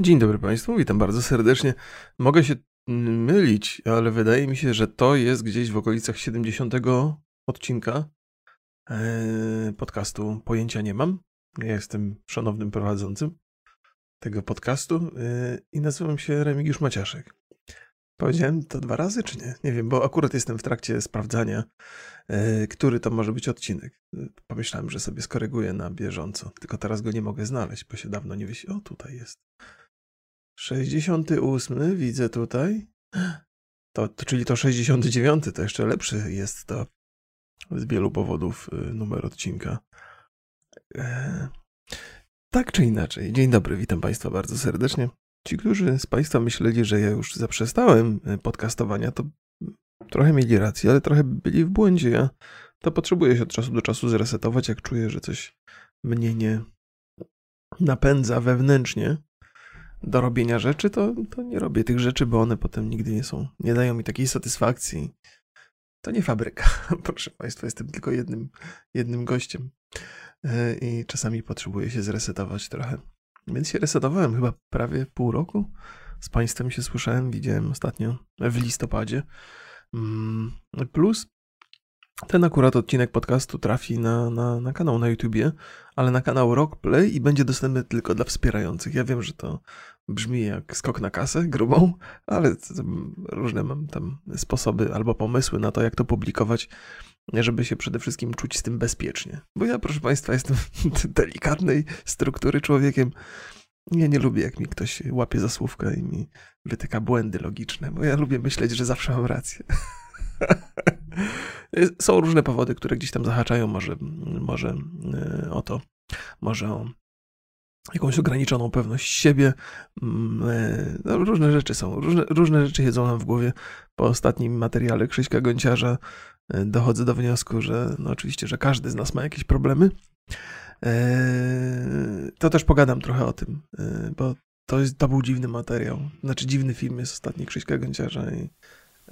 Dzień dobry Państwu, witam bardzo serdecznie. Mogę się mylić, ale wydaje mi się, że to jest gdzieś w okolicach 70 odcinka e, podcastu Pojęcia nie mam. Ja jestem szanownym prowadzącym tego podcastu e, i nazywam się Remigiusz Maciaszek. Powiedziałem to dwa razy, czy nie? Nie wiem, bo akurat jestem w trakcie sprawdzania, e, który to może być odcinek. Pomyślałem, że sobie skoryguję na bieżąco, tylko teraz go nie mogę znaleźć, bo się dawno nie wysi. O, tutaj jest. 68 widzę tutaj. To, to, czyli to 69, to jeszcze lepszy jest to z wielu powodów y, numer odcinka. E, tak czy inaczej, dzień dobry, witam Państwa bardzo serdecznie. Ci, którzy z Państwa myśleli, że ja już zaprzestałem y, podcastowania, to trochę mieli rację, ale trochę byli w błędzie. Ja to potrzebuję się od czasu do czasu zresetować, jak czuję, że coś mnie nie napędza wewnętrznie do robienia rzeczy, to, to nie robię tych rzeczy, bo one potem nigdy nie są, nie dają mi takiej satysfakcji. To nie fabryka, proszę Państwa, jestem tylko jednym, jednym gościem e, i czasami potrzebuję się zresetować trochę. Więc się resetowałem chyba prawie pół roku. Z Państwem się słyszałem, widziałem ostatnio w listopadzie. Mm, plus ten akurat odcinek podcastu trafi na, na, na kanał na YouTubie, ale na kanał Rockplay i będzie dostępny tylko dla wspierających. Ja wiem, że to brzmi jak skok na kasę grubą, ale różne mam tam sposoby albo pomysły na to, jak to publikować, żeby się przede wszystkim czuć z tym bezpiecznie. Bo ja, proszę Państwa, jestem delikatnej struktury człowiekiem. Ja nie lubię, jak mi ktoś łapie za słówkę i mi wytyka błędy logiczne, bo ja lubię myśleć, że zawsze mam rację. Są różne powody, które gdzieś tam zahaczają, może, może e, o to, może o jakąś ograniczoną pewność siebie. Mm, e, no, różne rzeczy są, różne, różne rzeczy siedzą nam w głowie. Po ostatnim materiale Krzyśka Gonciarza e, dochodzę do wniosku, że no oczywiście, że każdy z nas ma jakieś problemy. To też pogadam trochę o tym, bo to, jest, to był dziwny materiał. Znaczy dziwny film jest ostatni Krzyśka Gonciarza i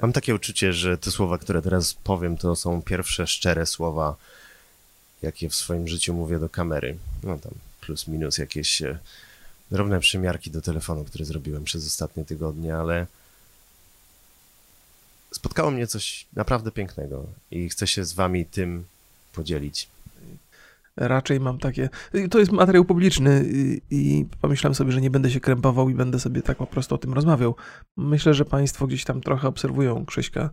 Mam takie uczucie, że te słowa, które teraz powiem, to są pierwsze szczere słowa, jakie w swoim życiu mówię do kamery. No tam plus minus jakieś e, drobne przymiarki do telefonu, które zrobiłem przez ostatnie tygodnie, ale spotkało mnie coś naprawdę pięknego i chcę się z wami tym podzielić raczej mam takie. To jest materiał publiczny i pomyślałem sobie, że nie będę się krępował i będę sobie tak po prostu o tym rozmawiał. Myślę, że Państwo gdzieś tam trochę obserwują Krzyśka.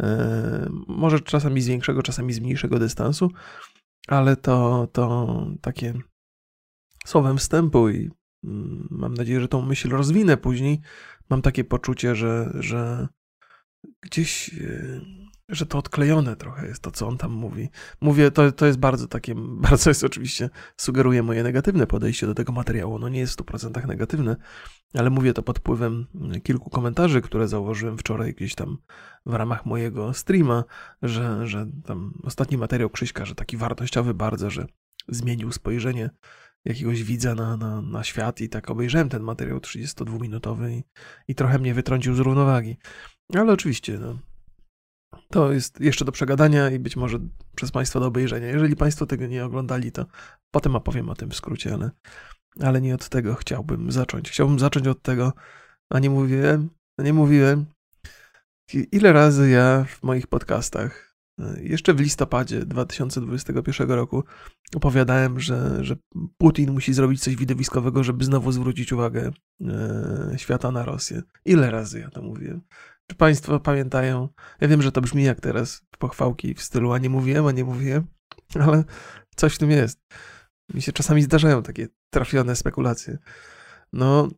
E, może czasami z większego, czasami z mniejszego dystansu, ale to, to takie słowem wstępu i mm, mam nadzieję, że tą myśl rozwinę później. Mam takie poczucie, że, że gdzieś e, że to odklejone trochę jest to, co on tam mówi. Mówię, to, to jest bardzo takie, bardzo jest oczywiście, sugeruje moje negatywne podejście do tego materiału. No nie jest w 100% negatywne, ale mówię to pod wpływem kilku komentarzy, które założyłem wczoraj gdzieś tam w ramach mojego streama, że, że tam ostatni materiał Krzyśka, że taki wartościowy bardzo, że zmienił spojrzenie jakiegoś widza na, na, na świat i tak obejrzałem ten materiał 32-minutowy i, i trochę mnie wytrącił z równowagi. Ale oczywiście, no, to jest jeszcze do przegadania i być może przez Państwa do obejrzenia. Jeżeli Państwo tego nie oglądali, to potem opowiem o tym w skrócie, ale, ale nie od tego chciałbym zacząć. Chciałbym zacząć od tego, a nie mówiłem, a nie mówiłem, ile razy ja w moich podcastach, e, jeszcze w listopadzie 2021 roku, opowiadałem, że, że Putin musi zrobić coś widowiskowego, żeby znowu zwrócić uwagę e, świata na Rosję. Ile razy ja to mówiłem? Czy Państwo pamiętają? Ja wiem, że to brzmi jak teraz pochwałki w stylu, a nie mówiłem, a nie mówiłem, ale coś w tym jest. Mi się czasami zdarzają takie trafione spekulacje. No,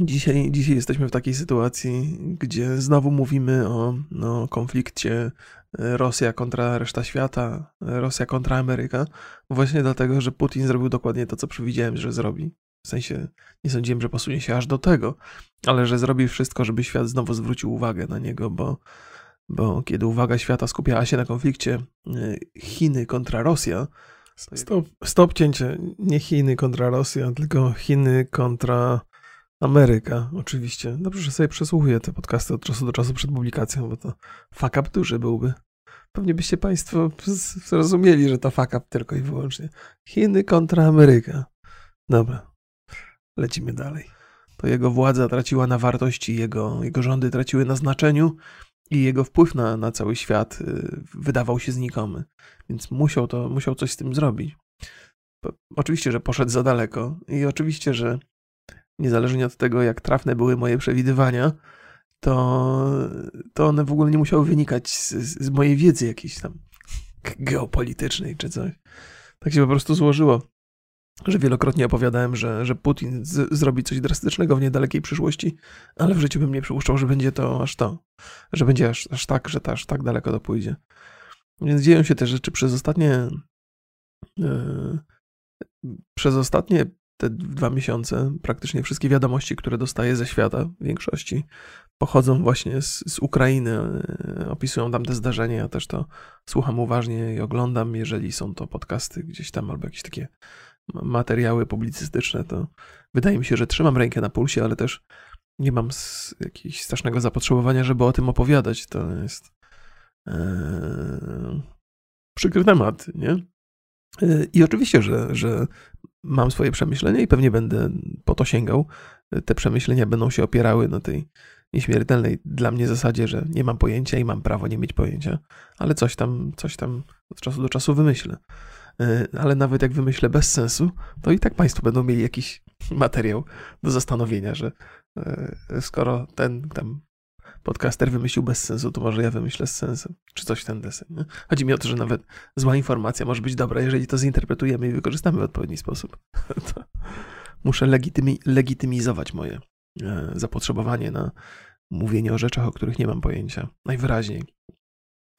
dzisiaj, dzisiaj jesteśmy w takiej sytuacji, gdzie znowu mówimy o no, konflikcie Rosja kontra reszta świata, Rosja kontra Ameryka, właśnie dlatego, że Putin zrobił dokładnie to, co przewidziałem, że zrobi. W sensie nie sądziłem, że posunie się aż do tego, ale że zrobi wszystko, żeby świat znowu zwrócił uwagę na niego, bo, bo kiedy uwaga świata skupiała się na konflikcie y, Chiny kontra Rosja, stop, stop cięcie, nie Chiny kontra Rosja, tylko Chiny kontra Ameryka, oczywiście. Dobrze, że sobie przesłuchuję te podcasty od czasu do czasu przed publikacją, bo to fuck up duży byłby. Pewnie byście Państwo zrozumieli, że to fuck up tylko i wyłącznie. Chiny kontra Ameryka. Dobra, lecimy dalej. to jego władza traciła na wartości, jego, jego rządy traciły na znaczeniu i jego wpływ na, na cały świat y, wydawał się znikomy. Więc musiał, to, musiał coś z tym zrobić. Oczywiście, że poszedł za daleko i oczywiście, że niezależnie od tego, jak trafne były moje przewidywania, to, to one w ogóle nie musiały wynikać z, z mojej wiedzy jakiejś tam geopolitycznej czy coś. Tak się po prostu złożyło, że wielokrotnie opowiadałem, że, że Putin z, zrobi coś drastycznego w niedalekiej przyszłości, ale w życiu bym nie przypuszczał, że będzie to aż to, że będzie aż, aż tak, że to aż tak daleko to pójdzie. Więc dzieją się te rzeczy przez ostatnie yy, przez ostatnie te dwa miesiące praktycznie wszystkie wiadomości, które dostaję ze świata w większości pochodzą właśnie z, z Ukrainy, e, opisują tam te zdarzenia. Ja też to słucham uważnie i oglądam. Jeżeli są to podcasty gdzieś tam albo jakieś takie materiały publicystyczne, to wydaje mi się, że trzymam rękę na pulsie, ale też nie mam jakiegoś strasznego zapotrzebowania, żeby o tym opowiadać. To jest ee, przykry temat, nie? E, I oczywiście, że, że mam swoje przemyślenia i pewnie będę po to sięgał. Te przemyślenia będą się opierały na tej nieśmiertelnej dla mnie zasadzie, że nie mam pojęcia i mam prawo nie mieć pojęcia, ale coś tam, coś tam od czasu do czasu wymyślę. E, ale nawet jak wymyślę bez sensu, to i tak Państwo będą mieli jakiś materiał do zastanowienia, że e, skoro ten tam podcaster wymyślił bez sensu, to może ja wymyślę z sensem, czy coś w ten deseń. Nie? Chodzi mi o to, że nawet zła informacja może być dobra, jeżeli to zinterpretujemy i wykorzystamy w odpowiedni sposób. muszę legitymi legitymizować moje e, zapotrzebowanie na mówienie o rzeczach, o których nie mam pojęcia. Najwyraźniej.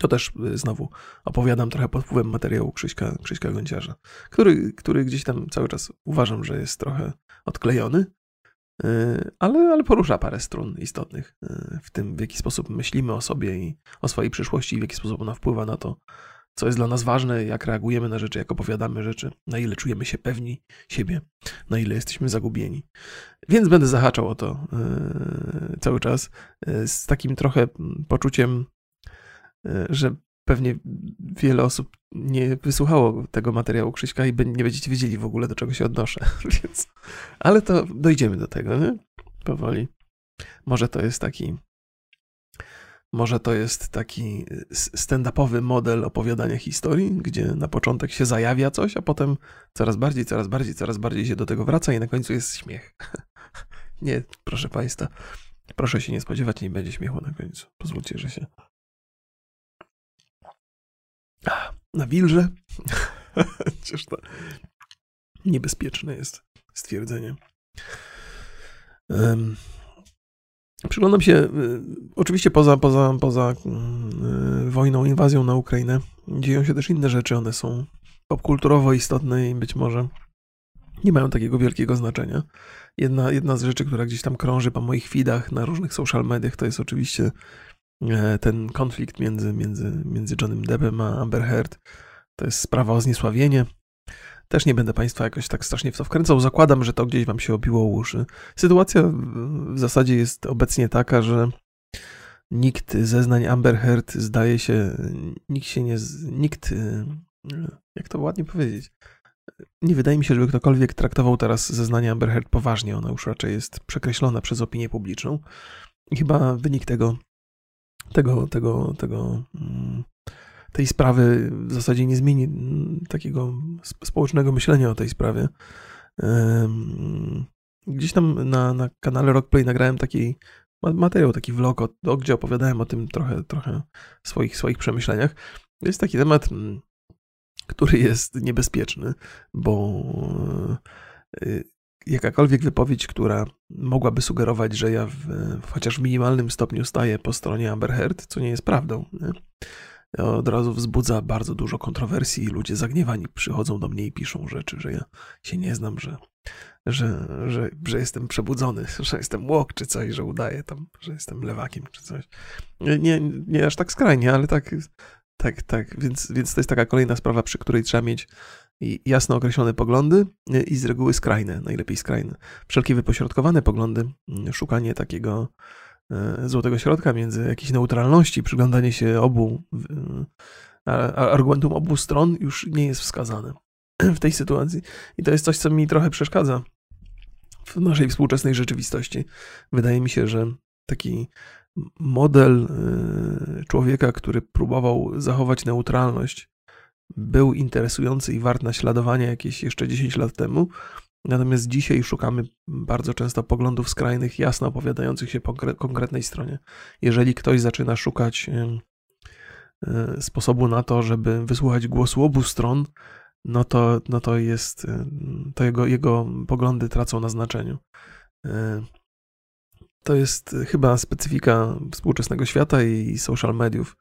To też e, znowu opowiadam trochę pod wpływem materiału Krzyśka, Krzyśka Gąciarza, który, który gdzieś tam cały czas uważam, że jest trochę odklejony, E, ale, ale porusza parę strun istotnych e, w tym, w jaki sposób myślimy o sobie i o swojej przyszłości, w jaki sposób ona wpływa na to, co jest dla nas ważne, jak reagujemy na rzeczy, jak opowiadamy rzeczy, na ile czujemy się pewni siebie, na ile jesteśmy zagubieni. Więc będę zahaczał o to cały czas z takim trochę poczuciem, yy, że pewnie wiele osób nie wysłuchało tego materiału Krzyśka i nie będziecie wiedzieli w ogóle, do czego się odnoszę. Więc... Ale to dojdziemy do tego, nie? Powoli. Może to jest taki. Może to jest taki stand-upowy model opowiadania historii, gdzie na początek się zajawia coś, a potem coraz bardziej, coraz bardziej, coraz bardziej się do tego wraca i na końcu jest śmiech. nie, proszę Państwa, proszę się nie spodziewać, nie będzie śmiechu na końcu. Pozwólcie, że się na wilże. Chociaż to niebezpieczne jest stwierdzenie. Um, przyglądam się, y, oczywiście poza, poza, poza y, wojną, inwazją na Ukrainę, dzieją się też inne rzeczy. One są popkulturowo istotne i być może nie mają takiego wielkiego znaczenia. Jedna, jedna z rzeczy, która gdzieś tam krąży po moich feedach na różnych social mediach, to jest oczywiście ten konflikt między, między, między Johnem Deppem a Amber Heard. To jest sprawa o zniesławienie. Też nie będę Państwa jakoś tak strasznie w to wkręcał. Zakładam, że to gdzieś Wam się obiło uszy. Sytuacja w zasadzie jest obecnie taka, że nikt zeznań Amber Heard zdaje się, nikt się nie, nikt, e, jak to ładnie powiedzieć, nie wydaje mi się, żeby ktokolwiek traktował teraz zeznania Amber Heard poważnie. Ona już raczej jest przekreślona przez opinię publiczną. I chyba wynik tego tego, tego, tego, mm, tej sprawy w zasadzie nie zmieni takiego społecznego myślenia o tej sprawie. Gdzieś tam na, na kanale Rockplay nagrałem taki materiał, taki vlog, gdzie opowiadałem o tym trochę, trochę swoich, swoich przemyśleniach. Jest taki temat, mm, który jest niebezpieczny, bo y, jakakolwiek wypowiedź, która mogłaby sugerować, że ja w, chociaż w minimalnym stopniu staję po stronie Amber Heard, co nie jest prawdą, nie? od razu wzbudza bardzo dużo kontrowersji i ludzie zagniewani przychodzą do mnie i piszą rzeczy, że ja się nie znam, że, że, że, że jestem przebudzony, że jestem łok czy coś, że udaję tam, że jestem lewakiem czy coś. Nie, nie aż tak skrajnie, ale tak, tak, tak, więc, więc to jest taka kolejna sprawa, przy której trzeba mieć jasno określone poglądy i z reguły skrajne, najlepiej skrajne. Wszelkie wypośrodkowane poglądy, szukanie takiego y, złotego środka między jakiejś neutralności, przyglądanie się obu, argumentum obu stron już nie jest wskazane w tej sytuacji. I to jest coś, co mi trochę przeszkadza w naszej współczesnej rzeczywistości. Wydaje mi się, że taki model y, człowieka, który próbował zachować neutralność, był interesujący i wart naśladowania jakieś jeszcze 10 lat temu. Natomiast dzisiaj szukamy bardzo często poglądów skrajnych, jasno opowiadających się po konkretnej stronie. Jeżeli ktoś zaczyna szukać y, sposobu na to, żeby wysłuchać głosu obu stron, no to, no to jest, to jego, jego poglądy tracą na znaczeniu. To jest chyba specyfika współczesnego świata i social mediów.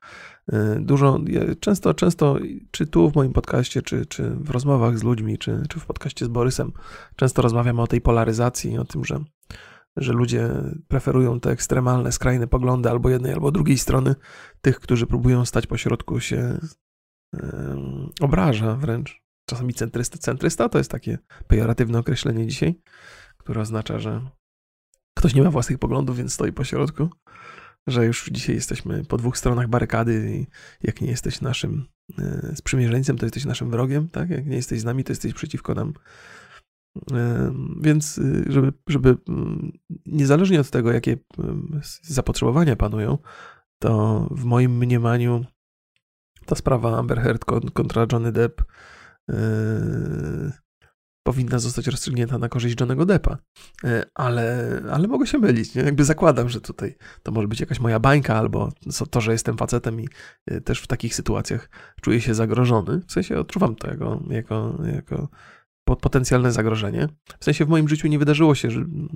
Y, dużo, często, często, czy tu w moim podcaście, czy, czy w rozmowach z ludźmi, czy, czy w podcaście z Borysem, często rozmawiamy o tej polaryzacji, o tym, że, że ludzie preferują te ekstremalne, skrajne poglądy albo jednej, albo drugiej strony. Tych, którzy próbują stać po środku, się obraża wręcz. Czasami centrysty. Centrysta to jest takie pejoratywne określenie dzisiaj, które oznacza, że ktoś nie ma własnych poglądów, więc stoi po środku, że już dzisiaj jesteśmy po dwóch stronach barykady i jak nie jesteś naszym e, sprzymierzeńcem, to jesteś naszym wrogiem, tak? Jak nie jesteś z nami, to jesteś przeciwko nam. E, więc y, żeby, żeby mm, niezależnie od tego, jakie zapotrzebowania panują, to w moim mniemaniu ta sprawa Amber Heard kontra Johnny Depp e, powinna zostać rozstrzygnięta na korzyść Johnego Deppa. E, ale, ale mogę się mylić. Nie? Jakby zakładam, że tutaj to może być jakaś moja bańka, albo to, że jestem facetem i e, też w takich sytuacjach czuję się zagrożony. W sensie odczuwam to jako, jako, jako potencjalne zagrożenie. W sensie w moim życiu nie wydarzyło się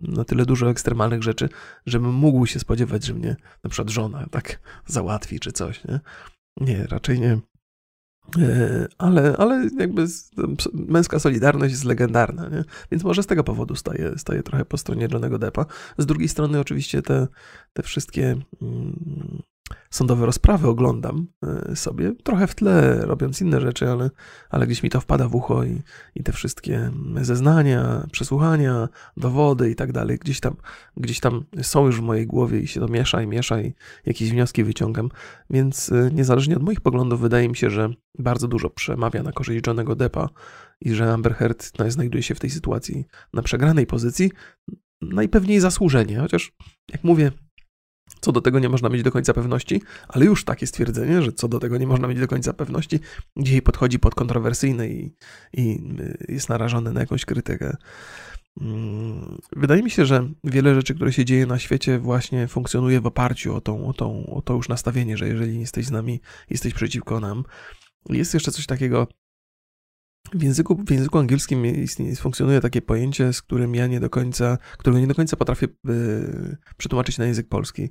na tyle dużo ekstremalnych rzeczy, żebym mógł się spodziewać, że mnie na przykład żona tak załatwi czy coś. Nie, nie raczej nie. E, ale, ale jakby męska solidarność jest legendarna, nie? więc może z tego powodu staje, staje trochę po stronie Johnego Deppa. Z drugiej strony oczywiście te, te wszystkie mm, sądowe rozprawy oglądam e, sobie, trochę w tle, robiąc inne rzeczy, ale, ale gdzieś mi to wpada w ucho i, i te wszystkie zeznania, przesłuchania, dowody i tak dalej, gdzieś tam, gdzieś tam są już w mojej głowie i się to miesza i miesza i jakieś wnioski wyciągam, więc e, niezależnie od moich poglądów wydaje mi się, że bardzo dużo przemawia na korzyść Johnego Deppa i że Amber Heard znajduje się w tej sytuacji na przegranej pozycji, najpewniej zasłużenie, chociaż jak mówię, co do tego nie można mieć do końca pewności, ale już takie stwierdzenie, że co do tego nie można mieć do końca pewności, dzisiaj podchodzi pod kontrowersyjne i, i y, jest narażony na jakąś krytykę. Mm, wydaje mi się, że wiele rzeczy, które się dzieje na świecie, właśnie funkcjonuje w oparciu o, tą, o, tą, o to już nastawienie, że jeżeli jesteś z nami, jesteś przeciwko nam. Jest jeszcze coś takiego w języku, w języku angielskim istnieje, funkcjonuje takie pojęcie, z którym ja nie do końca, którego nie do końca potrafię y, przetłumaczyć na język polski.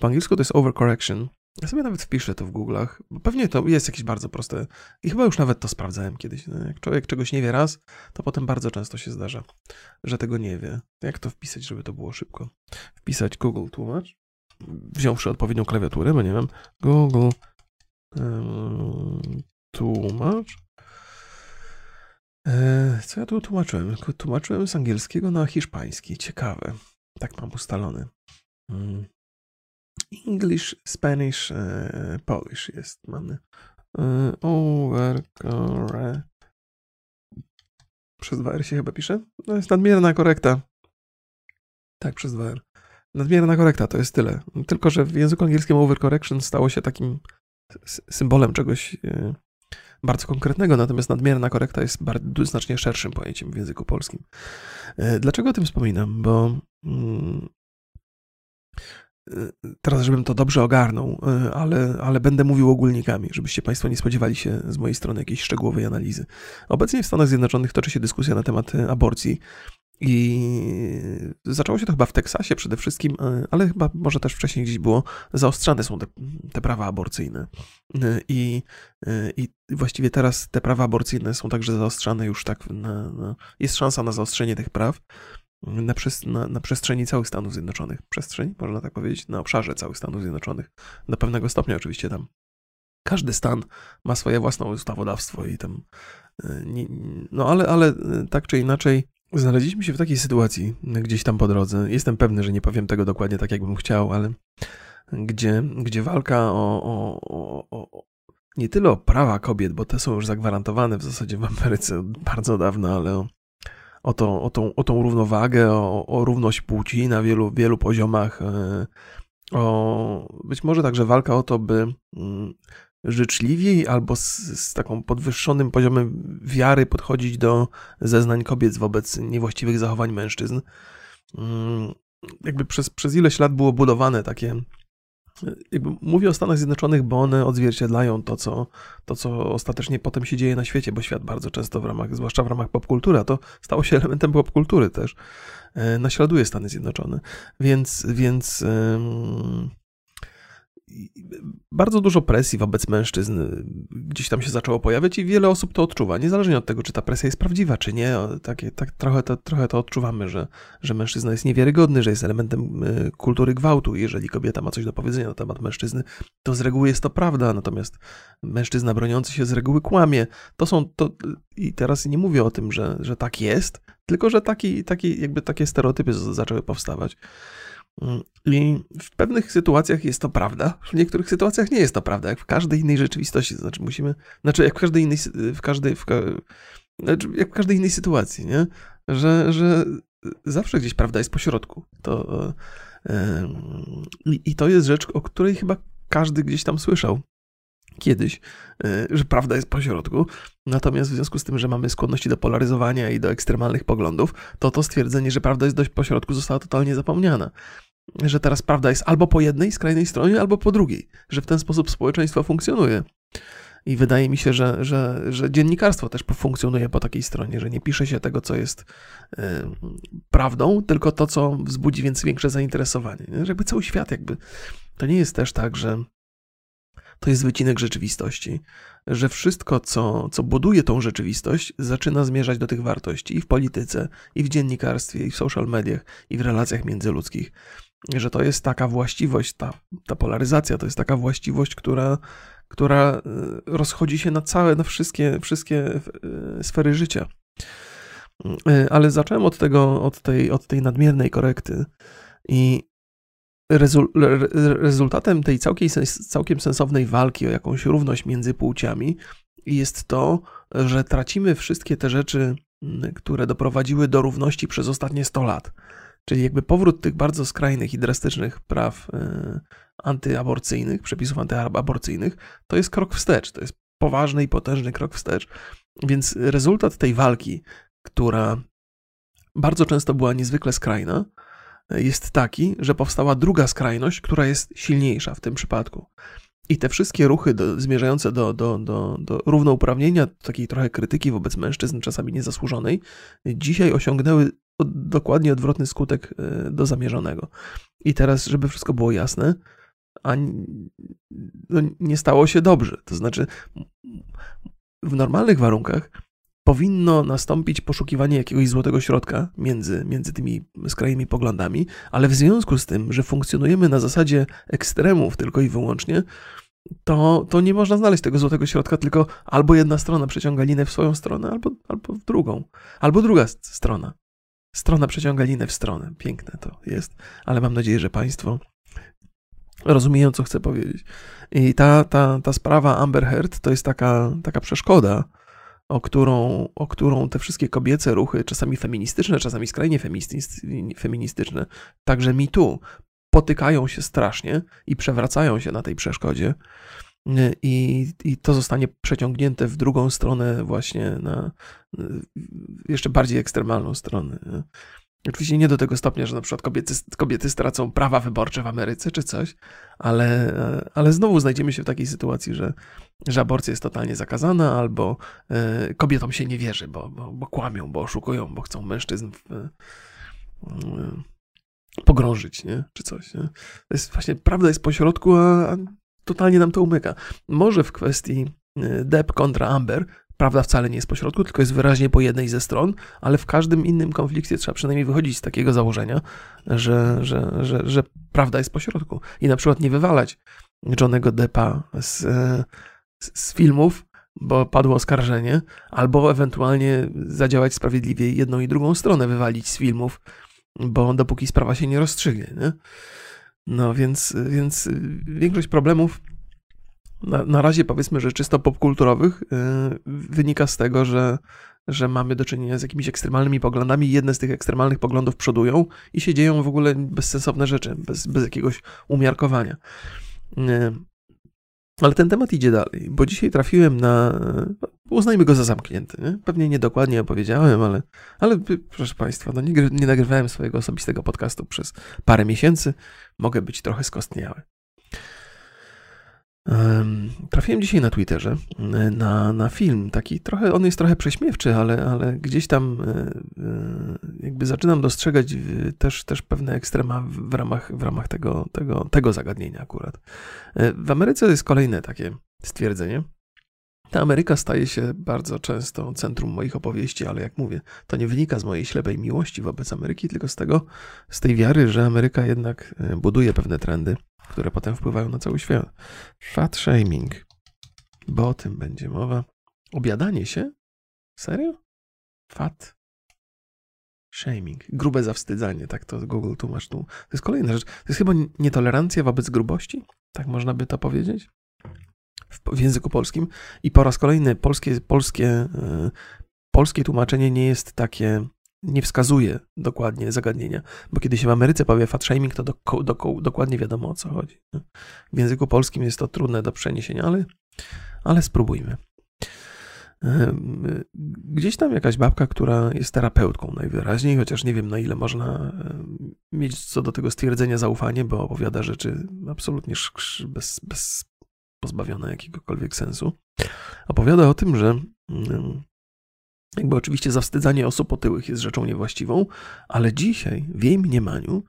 Po angielsku to jest overcorrection. Ja sobie nawet wpiszę to w Google'ach, pewnie to jest jakieś bardzo proste i chyba już nawet to sprawdzałem kiedyś. No, jak człowiek czegoś nie wie raz, to potem bardzo często się zdarza, że tego nie wie. Jak to wpisać, żeby to było szybko? Wpisać Google tłumacz, wziąwszy odpowiednią klawiaturę, bo nie wiem, Google tłumacz E, co ja tu tłumaczyłem? Tłumaczyłem z angielskiego na hiszpański. Ciekawe. Tak mam ustalony. Mm. English, Spanish, e, Polish jest. Mamy. E, Overcore. Przez 2R się chyba pisze? To jest nadmierna korekta. Tak, przez 2R. Nadmierna korekta to jest tyle. Tylko, że w języku angielskim overcorrection stało się takim symbolem czegoś bardzo konkretnego, natomiast nadmierna korekta jest bardzo, znacznie szerszym pojęciem w języku polskim. E, dlaczego o tym wspominam? Bo mm, e, teraz, żebym to dobrze ogarnął, e, ale, ale będę mówił ogólnikami, żebyście Państwo nie spodziewali się z mojej strony jakiejś szczegółowej analizy. Obecnie w Stanach Zjednoczonych toczy się dyskusja na temat aborcji i zaczęło się to chyba w Teksasie przede wszystkim, e, ale chyba może też wcześniej gdzieś było, zaostrzane są te, te prawa aborcyjne. E, I, e, I właściwie teraz te prawa aborcyjne są także zaostrzane już tak, na, na, jest szansa na zaostrzenie tych praw na, przez, na, na, przestrzeni całych Stanów Zjednoczonych. Przestrzeń, można tak powiedzieć, na obszarze całych Stanów Zjednoczonych. Do pewnego stopnia oczywiście tam. Każdy stan ma swoje własne ustawodawstwo i tam. No ale, ale tak czy inaczej, Znaleźliśmy się w takiej sytuacji gdzieś tam po drodze. Jestem pewny, że nie powiem tego dokładnie tak, jakbym chciał, ale gdzie, gdzie walka o, o, o, o nie tyle o prawa kobiet, bo te są już zagwarantowane w zasadzie w Ameryce bardzo dawno, ale o, o, to, o, tą, o tą równowagę, o, o równość płci na wielu, wielu poziomach, e, o być może także walka o to, by mm, życzliwiej albo z, z taką podwyższonym poziomem wiary podchodzić do zeznań kobiet wobec niewłaściwych zachowań mężczyzn. Mm, jakby przez, przez ileś lat było budowane takie jakby mówię o Stanach Zjednoczonych, bo one odzwierciedlają to co, to, co ostatecznie potem się dzieje na świecie, bo świat bardzo często w ramach, zwłaszcza w ramach popkultury, a to stało się elementem popkultury też, e, naśladuje Stany Zjednoczone. Więc, więc bardzo dużo presji wobec mężczyzn gdzieś tam się zaczęło pojawiać i wiele osób to odczuwa, niezależnie od tego, czy ta presja jest prawdziwa, czy nie. Tak, trochę, to, trochę to odczuwamy, że, że mężczyzna jest niewiarygodny, że jest elementem e, kultury gwałtu. Jeżeli kobieta ma coś do powiedzenia na temat mężczyzny, to z reguły jest to prawda, natomiast mężczyzna broniący się z reguły kłamie. To są to, i teraz nie mówię o tym, że, że tak jest, tylko że taki, taki, jakby takie stereotypy zaczęły powstawać. I w pewnych sytuacjach jest to prawda, w niektórych sytuacjach nie jest to prawda, jak w każdej innej rzeczywistości. Znaczy musimy, znaczy jak w każdej innej, w każdej, w, znaczy jak w każdej innej sytuacji, nie? Że, że zawsze gdzieś prawda jest pośrodku. To, yy, I to jest rzecz, o której chyba każdy gdzieś tam słyszał kiedyś, e, że prawda jest pośrodku. Natomiast w związku z tym, że mamy skłonności do polaryzowania i do ekstremalnych poglądów, to to stwierdzenie, że prawda jest dość pośrodku, zostało totalnie zapomniane że teraz prawda jest albo po jednej skrajnej stronie, albo po drugiej, że w ten sposób społeczeństwo funkcjonuje. I wydaje mi się, że, że, że dziennikarstwo też funkcjonuje po takiej stronie, że nie pisze się tego, co jest y, prawdą, tylko to, co wzbudzi więc większe zainteresowanie. Jakby cały świat jakby. To nie jest też tak, że to jest wycinek rzeczywistości, że wszystko, co, co buduje tą rzeczywistość, zaczyna zmierzać do tych wartości i w polityce, i w dziennikarstwie, i w social mediach, i w relacjach międzyludzkich że to jest taka właściwość, ta, ta polaryzacja to jest taka właściwość, która, która e, rozchodzi się na całe, na wszystkie, wszystkie e, sfery życia. E, ale zacząłem od tego, od tej, od tej nadmiernej korekty i rezultatem tej całkiem, całkiem sensownej walki o jakąś równość między płciami jest to, że tracimy wszystkie te rzeczy, które doprowadziły do równości przez ostatnie 100 lat. Czyli jakby powrót tych bardzo skrajnych i drastycznych praw e, antyaborcyjnych, przepisów antyaborcyjnych, to jest krok wstecz. To jest poważny i potężny krok wstecz. Więc rezultat tej walki, która bardzo często była niezwykle skrajna, jest taki, że powstała druga skrajność, która jest silniejsza w tym przypadku. I te wszystkie ruchy do, zmierzające do, do, do, do równouprawnienia, takiej trochę krytyki wobec mężczyzn, czasami niezasłużonej, dzisiaj osiągnęły dokładnie odwrotny skutek e, do zamierzonego. I teraz, żeby wszystko było jasne, a no, nie stało się dobrze. To znaczy, w normalnych warunkach powinno nastąpić poszukiwanie jakiegoś złotego środka między, między tymi skrajnymi poglądami, ale w związku z tym, że funkcjonujemy na zasadzie ekstremów tylko i wyłącznie, to, to nie można znaleźć tego złotego środka, tylko albo jedna strona przeciąga linę w swoją stronę, albo, albo w drugą, albo druga strona. Strona przeciąga linę w stronę. Piękne to jest, ale mam nadzieję, że Państwo rozumieją, co chcę powiedzieć. I ta, ta, ta sprawa Amber Heard to jest taka, taka przeszkoda, o którą, o którą te wszystkie kobiece ruchy, czasami feministyczne, czasami skrajnie feministyczne, także mi tu, potykają się strasznie i przewracają się na tej przeszkodzie. I, I to zostanie przeciągnięte w drugą stronę, właśnie na jeszcze bardziej ekstremalną stronę. Oczywiście nie do tego stopnia, że na przykład kobiety, kobiety stracą prawa wyborcze w Ameryce czy coś, ale, ale znowu znajdziemy się w takiej sytuacji, że, że aborcja jest totalnie zakazana, albo y, kobietom się nie wierzy, bo, bo, bo kłamią, bo oszukują, bo chcą mężczyzn w, y, pogrążyć, nie? czy coś. Nie? To jest właśnie, prawda jest pośrodku, a, a totalnie nam to umyka. Może w kwestii Depp kontra Amber prawda wcale nie jest pośrodku, tylko jest wyraźnie po jednej ze stron, ale w każdym innym konflikcie trzeba przynajmniej wychodzić z takiego założenia, że, że, że, że prawda jest pośrodku. I na przykład nie wywalać Johnego Deppa z, z filmów, bo padło oskarżenie, albo ewentualnie zadziałać sprawiedliwie jedną i drugą stronę wywalić z filmów, bo dopóki sprawa się nie rozstrzygnie. Nie? No więc, więc większość problemów na, na razie powiedzmy, że czysto popkulturowych yy, wynika z tego, że, że mamy do czynienia z jakimiś ekstremalnymi poglądami, jedne z tych ekstremalnych poglądów przodują i się dzieją w ogóle bezsensowne rzeczy, bez, bez jakiegoś umiarkowania. Ale ten temat idzie dalej, bo dzisiaj trafiłem na. Uznajmy go za zamknięty. Nie? Pewnie niedokładnie opowiedziałem, ale, ale proszę Państwa, no nie, nie nagrywałem swojego osobistego podcastu przez parę miesięcy. Mogę być trochę skostniały. Trafiłem dzisiaj na Twitterze na, na film, taki trochę, on jest trochę prześmiewczy, ale, ale gdzieś tam e, e, jakby zaczynam dostrzegać też, też pewne ekstrema w ramach, w ramach tego, tego, tego zagadnienia akurat. E, w Ameryce jest kolejne takie stwierdzenie. Ta Ameryka staje się bardzo często centrum moich opowieści, ale jak mówię, to nie wynika z mojej ślepej miłości wobec Ameryki, tylko z tego, z tej wiary, że Ameryka jednak buduje pewne trendy które potem wpływają na cały świat. Fat shaming, bo o tym będzie mowa. Obiadanie się? Serio? Fat shaming. Grube zawstydzanie, tak to Google tłumacz tu. To jest kolejna rzecz. To jest chyba nietolerancja wobec grubości? Tak można by to powiedzieć? W, w języku polskim. I po raz kolejny polskie, polskie, yy, polskie tłumaczenie nie jest takie nie wskazuje dokładnie zagadnienia, bo kiedy się w Ameryce powie fat shaming, to do, do, dokładnie wiadomo o co chodzi. W języku polskim jest to trudne do przeniesienia, ale, ale spróbujmy. Gdzieś tam jakaś babka, która jest terapeutką najwyraźniej, chociaż nie wiem na ile można mieć co do tego stwierdzenia zaufanie, bo opowiada rzeczy absolutnie bez, bez pozbawione jakiegokolwiek sensu. Opowiada o tym, że jakby oczywiście zawstydzanie osób otyłych jest rzeczą niewłaściwą, ale dzisiaj w jej mniemaniu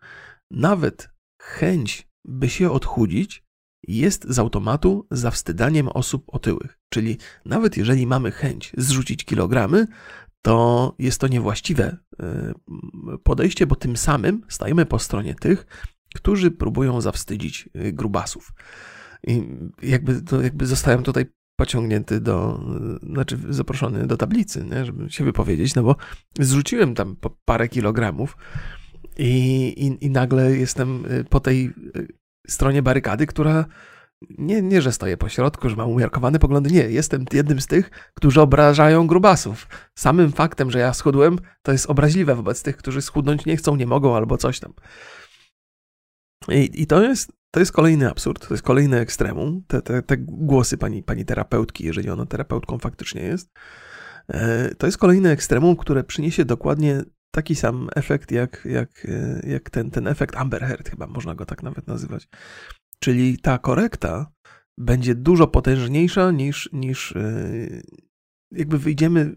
nawet chęć, by się odchudzić, jest z automatu zawstydaniem osób otyłych. Czyli nawet jeżeli mamy chęć zrzucić kilogramy, to jest to niewłaściwe e, podejście, bo tym samym stajemy po stronie tych, którzy próbują zawstydzić e, grubasów. I jakby, to jakby zostałem tutaj pociągnięty do, znaczy zaproszony do tablicy, nie, żeby się wypowiedzieć, no bo zrzuciłem tam parę kilogramów i, i, i nagle jestem y, po tej y, stronie barykady, która nie, nie, że stoję po środku, że mam umiarkowane poglądy. Nie, jestem jednym z tych, którzy obrażają grubasów. Samym faktem, że ja schudłem, to jest obraźliwe wobec tych, którzy schudnąć nie chcą, nie mogą albo coś tam. I, i to jest to jest kolejny absurd, to jest kolejny ekstremum. Te, te, te głosy pani, pani terapeutki, jeżeli ona terapeutką faktycznie jest, e, to jest kolejny ekstremum, które przyniesie dokładnie taki sam efekt, jak, jak, e, jak ten, ten efekt Amber Heard, chyba można go tak nawet nazywać. Czyli ta korekta będzie dużo potężniejsza niż, niż e, jakby wyjdziemy.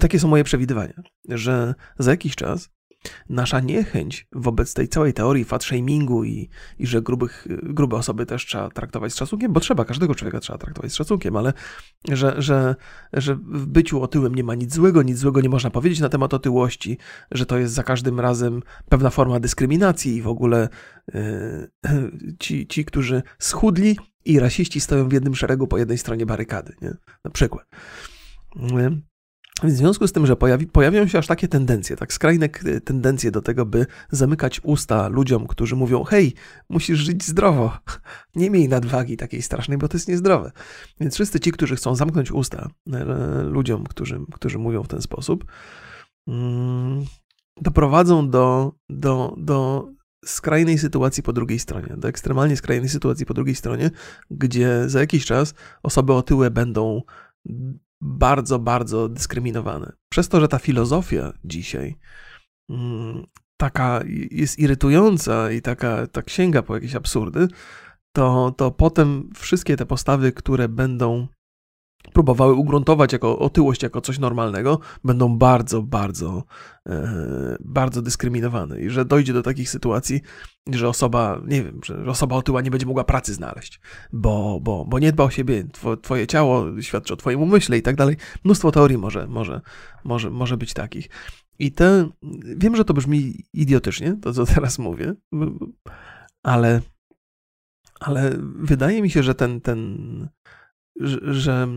Takie są moje przewidywania, że za jakiś czas nasza niechęć wobec tej całej teorii fat shamingu i, i że grubych, grube osoby też trzeba traktować z szacunkiem, bo trzeba, każdego człowieka trzeba traktować z szacunkiem, ale że, że, że w byciu otyłym nie ma nic złego, nic złego nie można powiedzieć na temat otyłości, że to jest za każdym razem pewna forma dyskryminacji i w ogóle yy, ci, ci, którzy schudli i rasiści stoją w jednym szeregu po jednej stronie barykady, nie? na przykład. W związku z tym, że pojawi, pojawiają się aż takie tendencje, tak skrajne tendencje do tego, by zamykać usta ludziom, którzy mówią: Hej, musisz żyć zdrowo, nie miej nadwagi takiej strasznej, bo to jest niezdrowe. Więc wszyscy ci, którzy chcą zamknąć usta e, ludziom, którzy, którzy mówią w ten sposób, mm, doprowadzą do, do, do skrajnej sytuacji po drugiej stronie, do ekstremalnie skrajnej sytuacji po drugiej stronie, gdzie za jakiś czas osoby otyłe będą bardzo, bardzo dyskryminowane. Przez to, że ta filozofia dzisiaj mm, taka jest irytująca i taka tak sięga po jakieś absurdy, to, to potem wszystkie te postawy, które będą próbowały ugruntować jako otyłość jako coś normalnego, będą bardzo, bardzo, e, bardzo dyskryminowane. I że dojdzie do takich sytuacji, że osoba, nie wiem, że osoba otyła nie będzie mogła pracy znaleźć, bo, bo, bo nie dba o siebie, twoje ciało świadczy o twoim umyśle i tak dalej. Mnóstwo teorii może, może, może, może być takich. I te, wiem, że to brzmi idiotycznie, to co teraz mówię, ale, ale wydaje mi się, że ten, ten, że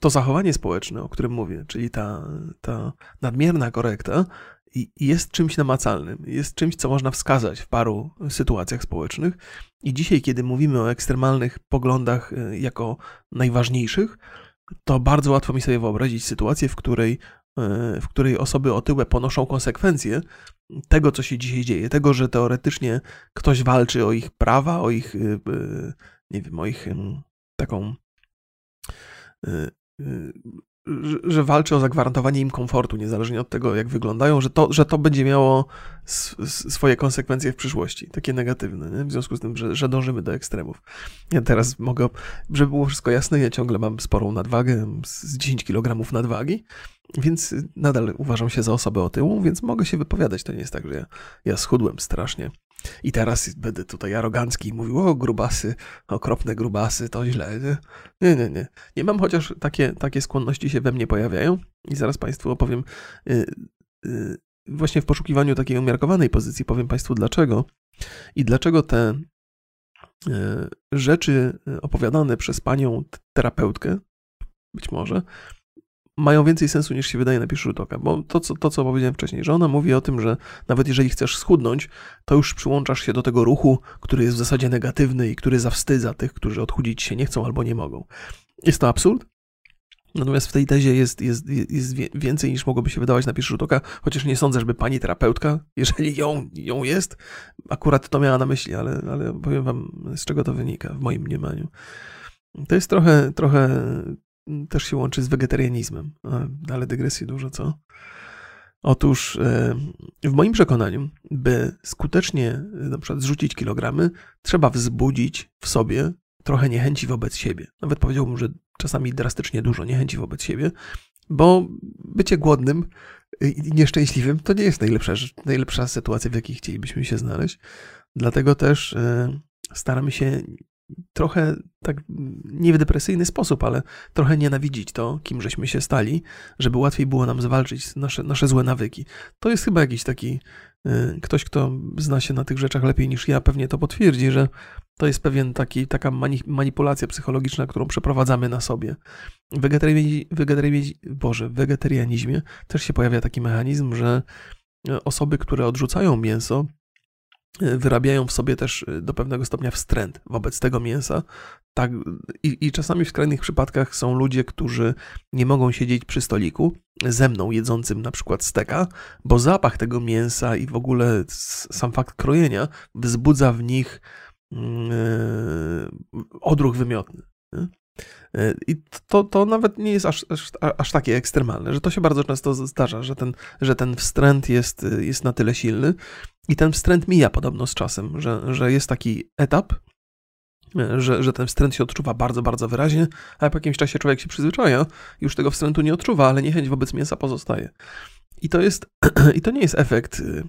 to zachowanie społeczne, o którym mówię, czyli ta, ta nadmierna korekta, jest czymś namacalnym, jest czymś, co można wskazać w paru sytuacjach społecznych. I dzisiaj, kiedy mówimy o ekstremalnych poglądach e, jako najważniejszych, to bardzo łatwo mi sobie wyobrazić sytuację, w której w której osoby otyłe ponoszą konsekwencje tego, co się dzisiaj dzieje, tego, że teoretycznie ktoś walczy o ich prawa, o ich, nie wiem, o ich taką że walczy o zagwarantowanie im komfortu, niezależnie od tego, jak wyglądają, że to, że to będzie miało swoje konsekwencje w przyszłości, takie negatywne, nie? w związku z tym, że, że dążymy do ekstremów. Ja teraz mogę, żeby było wszystko jasne, ja ciągle mam sporą nadwagę, z 10 kg nadwagi, więc nadal uważam się za osobę otyłą, więc mogę się wypowiadać. To nie jest tak, że ja, ja schudłem strasznie. I teraz będę tutaj arogancki i mówił, o grubasy, okropne grubasy, to źle. Nie, nie, nie. Nie mam, chociaż takie, takie skłonności się we mnie pojawiają i zaraz Państwu opowiem, yy, yy, właśnie w poszukiwaniu takiej umiarkowanej pozycji powiem Państwu dlaczego i dlaczego te yy, rzeczy opowiadane przez Panią terapeutkę, być może, mają więcej sensu niż się wydaje na pierwszy rzut oka, bo to co, to, co powiedziałem wcześniej, że ona mówi o tym, że nawet jeżeli chcesz schudnąć, to już przyłączasz się do tego ruchu, który jest w zasadzie negatywny i który zawstydza tych, którzy odchudzić się nie chcą albo nie mogą. Jest to absurd, Natomiast w tej tezie jest, jest, jest więcej niż mogłoby się wydawać na pierwszy rzut oka, chociaż nie sądzę, żeby pani terapeutka, jeżeli ją, ją jest, akurat to miała na myśli, ale, ale powiem wam, z czego to wynika w moim mniemaniu. To jest trochę, trochę też się łączy z wegetarianizmem, ale dygresji dużo, co? Otóż e, w moim przekonaniu, by skutecznie e, na przykład zrzucić kilogramy, trzeba wzbudzić w sobie trochę niechęci wobec siebie. Nawet powiedziałbym, że czasami drastycznie dużo niechęci wobec siebie, bo bycie głodnym i nieszczęśliwym to nie jest najlepsza, najlepsza sytuacja, w jakiej chcielibyśmy się znaleźć. Dlatego też e, staramy się trochę tak nie w depresyjny sposób, ale trochę nienawidzić to, kim żeśmy się stali, żeby łatwiej było nam zwalczyć nasze, nasze złe nawyki. To jest chyba jakiś taki y, ktoś, kto zna się na tych rzeczach lepiej niż ja, pewnie to potwierdzi, że to jest pewien taki, taka mani manipulacja psychologiczna, którą przeprowadzamy na sobie. W wegetarianizmie, Boże, w wegetarianizmie też się pojawia taki mechanizm, że osoby, które odrzucają mięso, wyrabiają w sobie też y, do pewnego stopnia wstręt wobec tego mięsa. Tak, i, I czasami w skrajnych przypadkach są ludzie, którzy nie mogą siedzieć przy stoliku ze mną jedzącym na przykład steka, bo zapach tego mięsa i w ogóle sam fakt krojenia wzbudza w nich yy, odruch wymiotny. Nie? Y, I to, to nawet nie jest aż, aż, aż, takie ekstremalne, że to się bardzo często zdarza, że ten, że ten wstręt jest, jest na tyle silny i ten wstręt mija podobno z czasem, że, że jest taki etap, że, że ten wstręt się odczuwa bardzo, bardzo wyraźnie, a po jakimś czasie człowiek się przyzwyczaja, już tego wstrętu nie odczuwa, ale niechęć wobec mięsa pozostaje. I to jest, i to nie jest efekt y,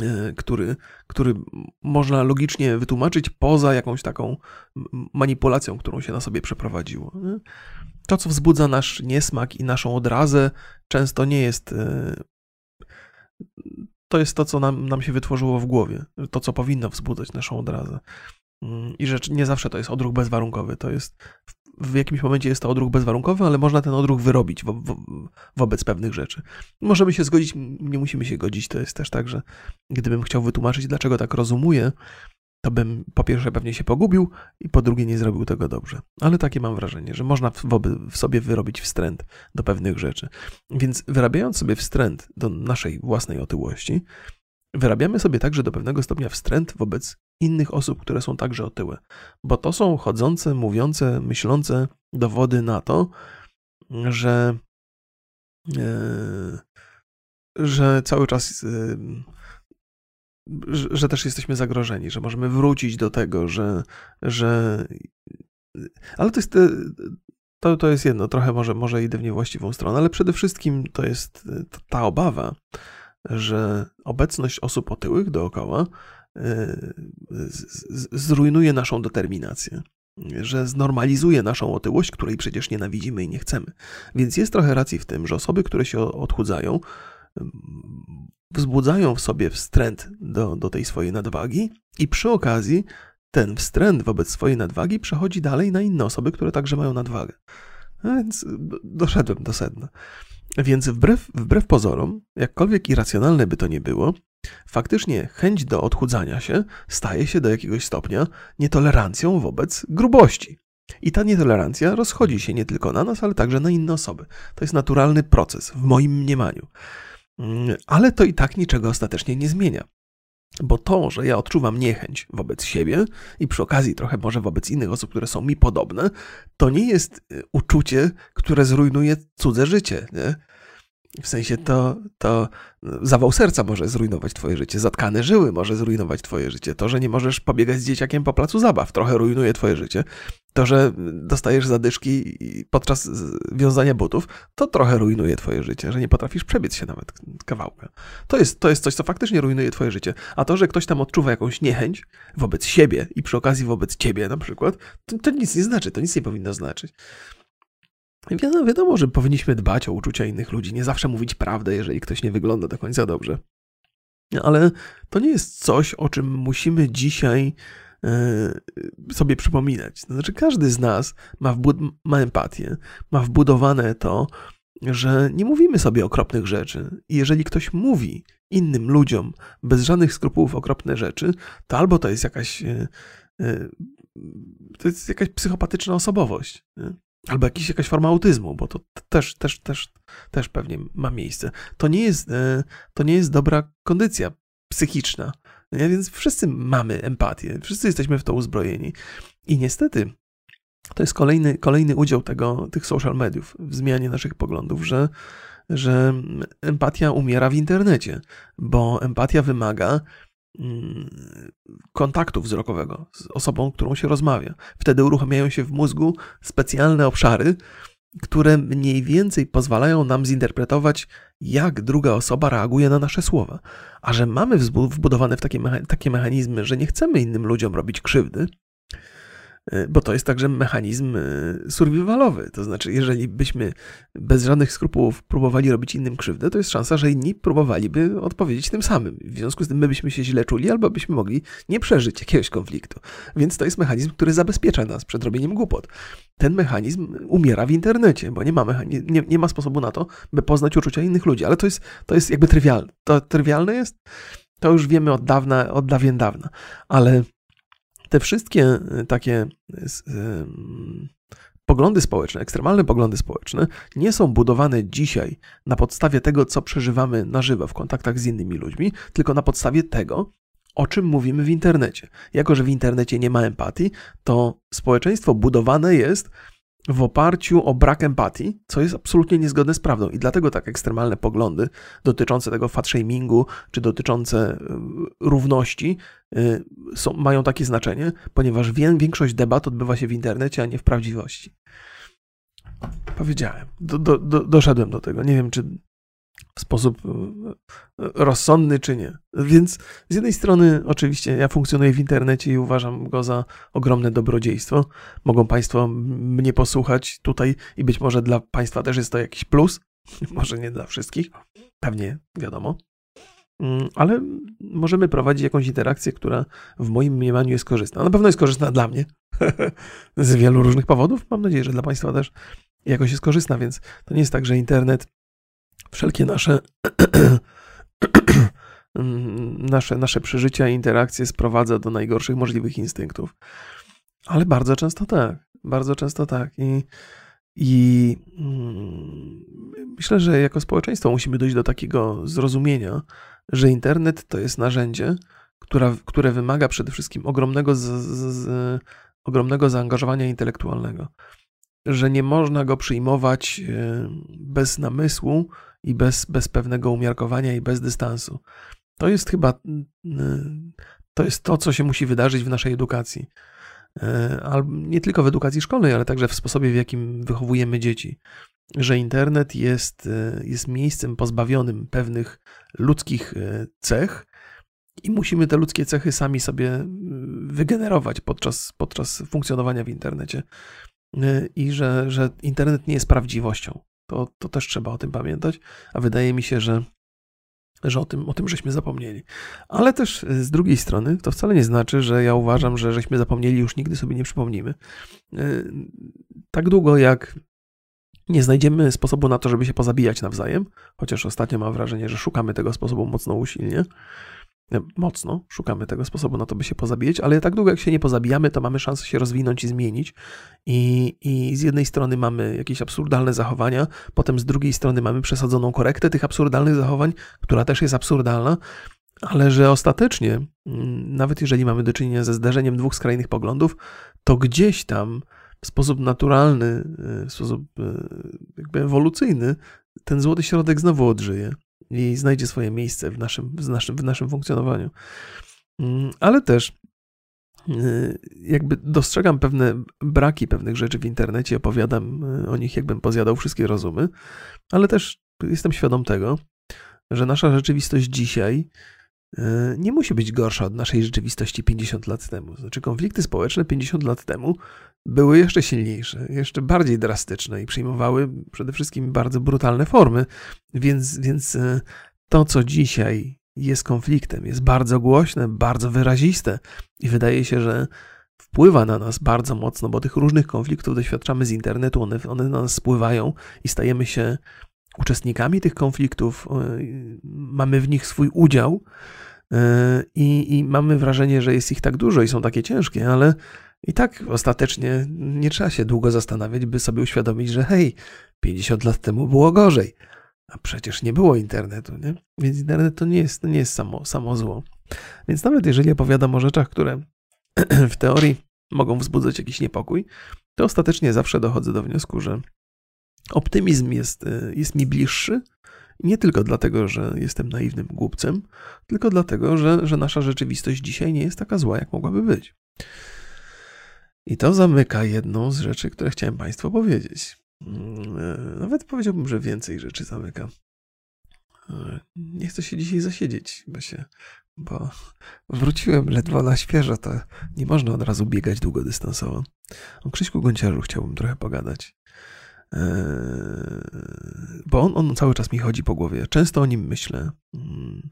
E, który, który można logicznie wytłumaczyć poza jakąś taką manipulacją, którą się na sobie przeprowadziło. To, co wzbudza nasz niesmak i naszą odrazę, często nie jest. To jest to, co nam, nam się wytworzyło w głowie, to, co powinno wzbudzać naszą odrazę. Mm, I rzecz nie zawsze to jest odruch bezwarunkowy. To jest w jakimś momencie jest to odruch bezwarunkowy, ale można ten odruch wyrobić wo wo wobec pewnych rzeczy. Możemy się zgodzić, nie musimy się godzić. To jest też tak, że gdybym chciał wytłumaczyć, dlaczego tak rozumuję, to bym po pierwsze pewnie się pogubił i po drugie nie zrobił tego dobrze. Ale takie mam wrażenie, że można w, sobie wyrobić wstręt do pewnych rzeczy. Więc wyrabiając sobie wstręt do naszej własnej otyłości, wyrabiamy sobie także do pewnego stopnia wstręt wobec innych osób, które są także otyłe. Bo to są chodzące, mówiące, myślące dowody na to, że, e, że cały czas, e, że, też jesteśmy zagrożeni, że możemy wrócić do tego, że. że ale to jest. E, to, to jest jedno, trochę może, może idę w niewłaściwą stronę, ale przede wszystkim to jest ta obawa, że obecność osób otyłych dookoła e, zrujnuje naszą determinację, że znormalizuje naszą otyłość, której przecież nienawidzimy i nie chcemy. Więc jest trochę racji w tym, że osoby, które się odchudzają, wzbudzają w sobie wstręt do, do tej swojej nadwagi i przy okazji ten wstręt wobec swojej nadwagi przechodzi dalej na inne osoby, które także mają nadwagę. Więc doszedłem do sedna. Więc wbrew, wbrew pozorom, jakkolwiek irracjonalne by to nie było, faktycznie chęć do odchudzania się staje się do jakiegoś stopnia nietolerancją wobec grubości. I ta nietolerancja rozchodzi się nie tylko na nas, ale także na inne osoby. To jest naturalny proces, w moim mniemaniu. Ale to i tak niczego ostatecznie nie zmienia. Bo to, że ja odczuwam niechęć wobec siebie i przy okazji trochę może wobec innych osób, które są mi podobne, to nie jest y, uczucie, które zrujnuje cudze życie. Nie? W sensie to, to zawał serca może zrujnować twoje życie, zatkane żyły może zrujnować twoje życie. To, że nie możesz pobiegać z dzieciakiem po placu zabaw, trochę rujnuje twoje życie. To, że dostajesz zadyszki podczas wiązania butów, to trochę rujnuje twoje życie, że nie potrafisz przebiec się nawet kawałka. To jest, to jest coś, co faktycznie rujnuje twoje życie. A to, że ktoś tam odczuwa jakąś niechęć wobec siebie i przy okazji wobec ciebie na przykład, to, to nic nie znaczy, to nic nie powinno znaczyć. Wiadomo, wiadomo, że powinniśmy dbać o uczucia innych ludzi, nie zawsze mówić prawdę, jeżeli ktoś nie wygląda do końca dobrze. Ale to nie jest coś, o czym musimy dzisiaj e, sobie przypominać. To znaczy, każdy z nas ma, ma empatię, ma wbudowane to, że nie mówimy sobie okropnych rzeczy. I jeżeli ktoś mówi innym ludziom bez żadnych skrupułów okropne rzeczy, to albo to jest jakaś, e, e, to jest jakaś psychopatyczna osobowość. Nie? Albo jakiś, jakaś forma autyzmu, bo to też, też, też, też pewnie ma miejsce. To nie jest, e, to nie jest dobra kondycja psychiczna. Nie? Więc wszyscy mamy empatię, wszyscy jesteśmy w to uzbrojeni. I niestety to jest kolejny, kolejny udział tego, tych social mediów w zmianie naszych poglądów, że, że empatia umiera w internecie, bo empatia wymaga kontaktu wzrokowego z osobą, którą się rozmawia. Wtedy uruchamiają się w mózgu specjalne obszary, które mniej więcej pozwalają nam zinterpretować, jak druga osoba reaguje na nasze słowa. A że mamy wbudowane w takie, takie mechanizmy, że nie chcemy innym ludziom robić krzywdy, bo to jest także mechanizm e, survivalowy. To znaczy, jeżeli byśmy bez żadnych skrupułów próbowali robić innym krzywdę, to jest szansa, że inni próbowaliby odpowiedzieć tym samym. W związku z tym my byśmy się źle czuli, albo byśmy mogli nie przeżyć jakiegoś konfliktu. Więc to jest mechanizm, który zabezpiecza nas przed robieniem głupot. Ten mechanizm umiera w internecie, bo nie ma, mechanizm, nie, nie ma sposobu na to, by poznać uczucia innych ludzi. Ale to jest, to jest jakby trywialne. To trywialne jest, to już wiemy od dawna, od dawien dawna. Ale te wszystkie e, takie e, poglądy społeczne, ekstremalne poglądy społeczne nie są budowane dzisiaj na podstawie tego, co przeżywamy na żywo w kontaktach z innymi ludźmi, tylko na podstawie tego, o czym mówimy w internecie. Jako, że w internecie nie ma empatii, to społeczeństwo budowane jest w oparciu o brak empatii, co jest absolutnie niezgodne z prawdą. I dlatego tak ekstremalne poglądy dotyczące tego fatshamingu, czy dotyczące y, równości y, są, mają takie znaczenie, ponieważ większość debat odbywa się w internecie, a nie w prawdziwości. Powiedziałem, do, do, do, doszedłem do tego. Nie wiem, czy w sposób e, e, rozsądny, czy nie. Więc z jednej strony, oczywiście, ja funkcjonuję w internecie i uważam go za ogromne dobrodziejstwo. Mogą Państwo mnie posłuchać tutaj i być może dla Państwa też jest to jakiś plus. Może nie dla wszystkich, pewnie wiadomo. Mm, ale możemy prowadzić jakąś interakcję, która w moim mniemaniu jest korzystna. Na pewno jest korzystna dla mnie z wielu różnych powodów. Mam nadzieję, że dla Państwa też jakoś jest korzystna, więc to nie jest tak, że internet wszelkie nasze, nasze, nasze przeżycia i interakcje sprowadza do najgorszych możliwych instynktów. Ale bardzo często tak. Bardzo często tak. I, i mm, myślę, że jako społeczeństwo musimy dojść do takiego zrozumienia, że internet to jest narzędzie, która, które wymaga przede wszystkim ogromnego, z, z, z, ogromnego zaangażowania intelektualnego. Że nie można go przyjmować e, bez namysłu, i bez, bez pewnego umiarkowania i bez dystansu. To jest chyba mm, to jest to, co się musi wydarzyć w naszej edukacji. E, nie tylko w edukacji szkolnej, ale także w sposobie, w jakim wychowujemy dzieci. Że internet jest, e, jest miejscem pozbawionym pewnych ludzkich cech i musimy te ludzkie cechy sami sobie wygenerować podczas, podczas funkcjonowania w internecie. I że, że internet nie jest prawdziwością. To, to też trzeba o tym pamiętać, a wydaje mi się, że, że o, tym, o tym żeśmy zapomnieli. Ale też z drugiej strony to wcale nie znaczy, że ja uważam, że żeśmy zapomnieli już nigdy sobie nie przypomnimy. E, tak długo jak nie znajdziemy sposobu na to, żeby się pozabijać nawzajem, chociaż ostatnio mam wrażenie, że szukamy tego sposobu mocno usilnie, mocno, szukamy tego sposobu na to, by się pozabijać, ale tak długo jak się nie pozabijamy, to mamy szansę się rozwinąć i zmienić. I, I z jednej strony mamy jakieś absurdalne zachowania, potem z drugiej strony mamy przesadzoną korektę tych absurdalnych zachowań, która też jest absurdalna, ale że ostatecznie, mm, nawet jeżeli mamy do czynienia ze zderzeniem dwóch skrajnych poglądów, to gdzieś tam w sposób naturalny, w sposób jakby ewolucyjny, ten złoty środek znowu odżyje i znajdzie swoje miejsce w naszym, w naszym, w naszym funkcjonowaniu. Mm, ale też y, jakby dostrzegam pewne braki pewnych rzeczy w internecie, opowiadam y, o nich, jakbym pozjadał wszystkie rozumy, ale też jestem świadom tego, że nasza rzeczywistość dzisiaj nie musi być gorsza od naszej rzeczywistości 50 lat temu. Znaczy, konflikty społeczne 50 lat temu były jeszcze silniejsze, jeszcze bardziej drastyczne i przyjmowały przede wszystkim bardzo brutalne formy. Więc, więc e, to, co dzisiaj jest konfliktem, jest bardzo głośne, bardzo wyraziste i wydaje się, że wpływa na nas bardzo mocno, bo tych różnych konfliktów doświadczamy z internetu, one, one na nas spływają i stajemy się uczestnikami tych konfliktów, e, mamy w nich swój udział. E, I, I mamy wrażenie, że jest ich tak dużo i są takie ciężkie, ale i tak ostatecznie nie trzeba się długo zastanawiać, by sobie uświadomić, że hej, 50 lat temu było gorzej. A przecież nie było internetu, nie? Więc internet to nie jest, nie jest samo, samo zło. Więc nawet jeżeli opowiadam o rzeczach, które w teorii mogą wzbudzać jakiś niepokój, to ostatecznie zawsze dochodzę do wniosku, że optymizm jest, y, jest mi bliższy. Nie tylko dlatego, że jestem naiwnym głupcem, tylko dlatego, że, że nasza rzeczywistość dzisiaj nie jest taka zła, jak mogłaby być. I to zamyka jedną z rzeczy, które chciałem Państwu powiedzieć. Mm, e, nawet powiedziałbym, że więcej rzeczy zamyka. E, nie chcę się dzisiaj zasiedzieć, bo się, bo wróciłem ledwo na świeżo, to nie można od razu biegać długodystansowo. O Krzyśku Gonciarzu chciałbym trochę pogadać. E, bo on, on cały czas mi chodzi po głowie. Często o nim myślę. Mm,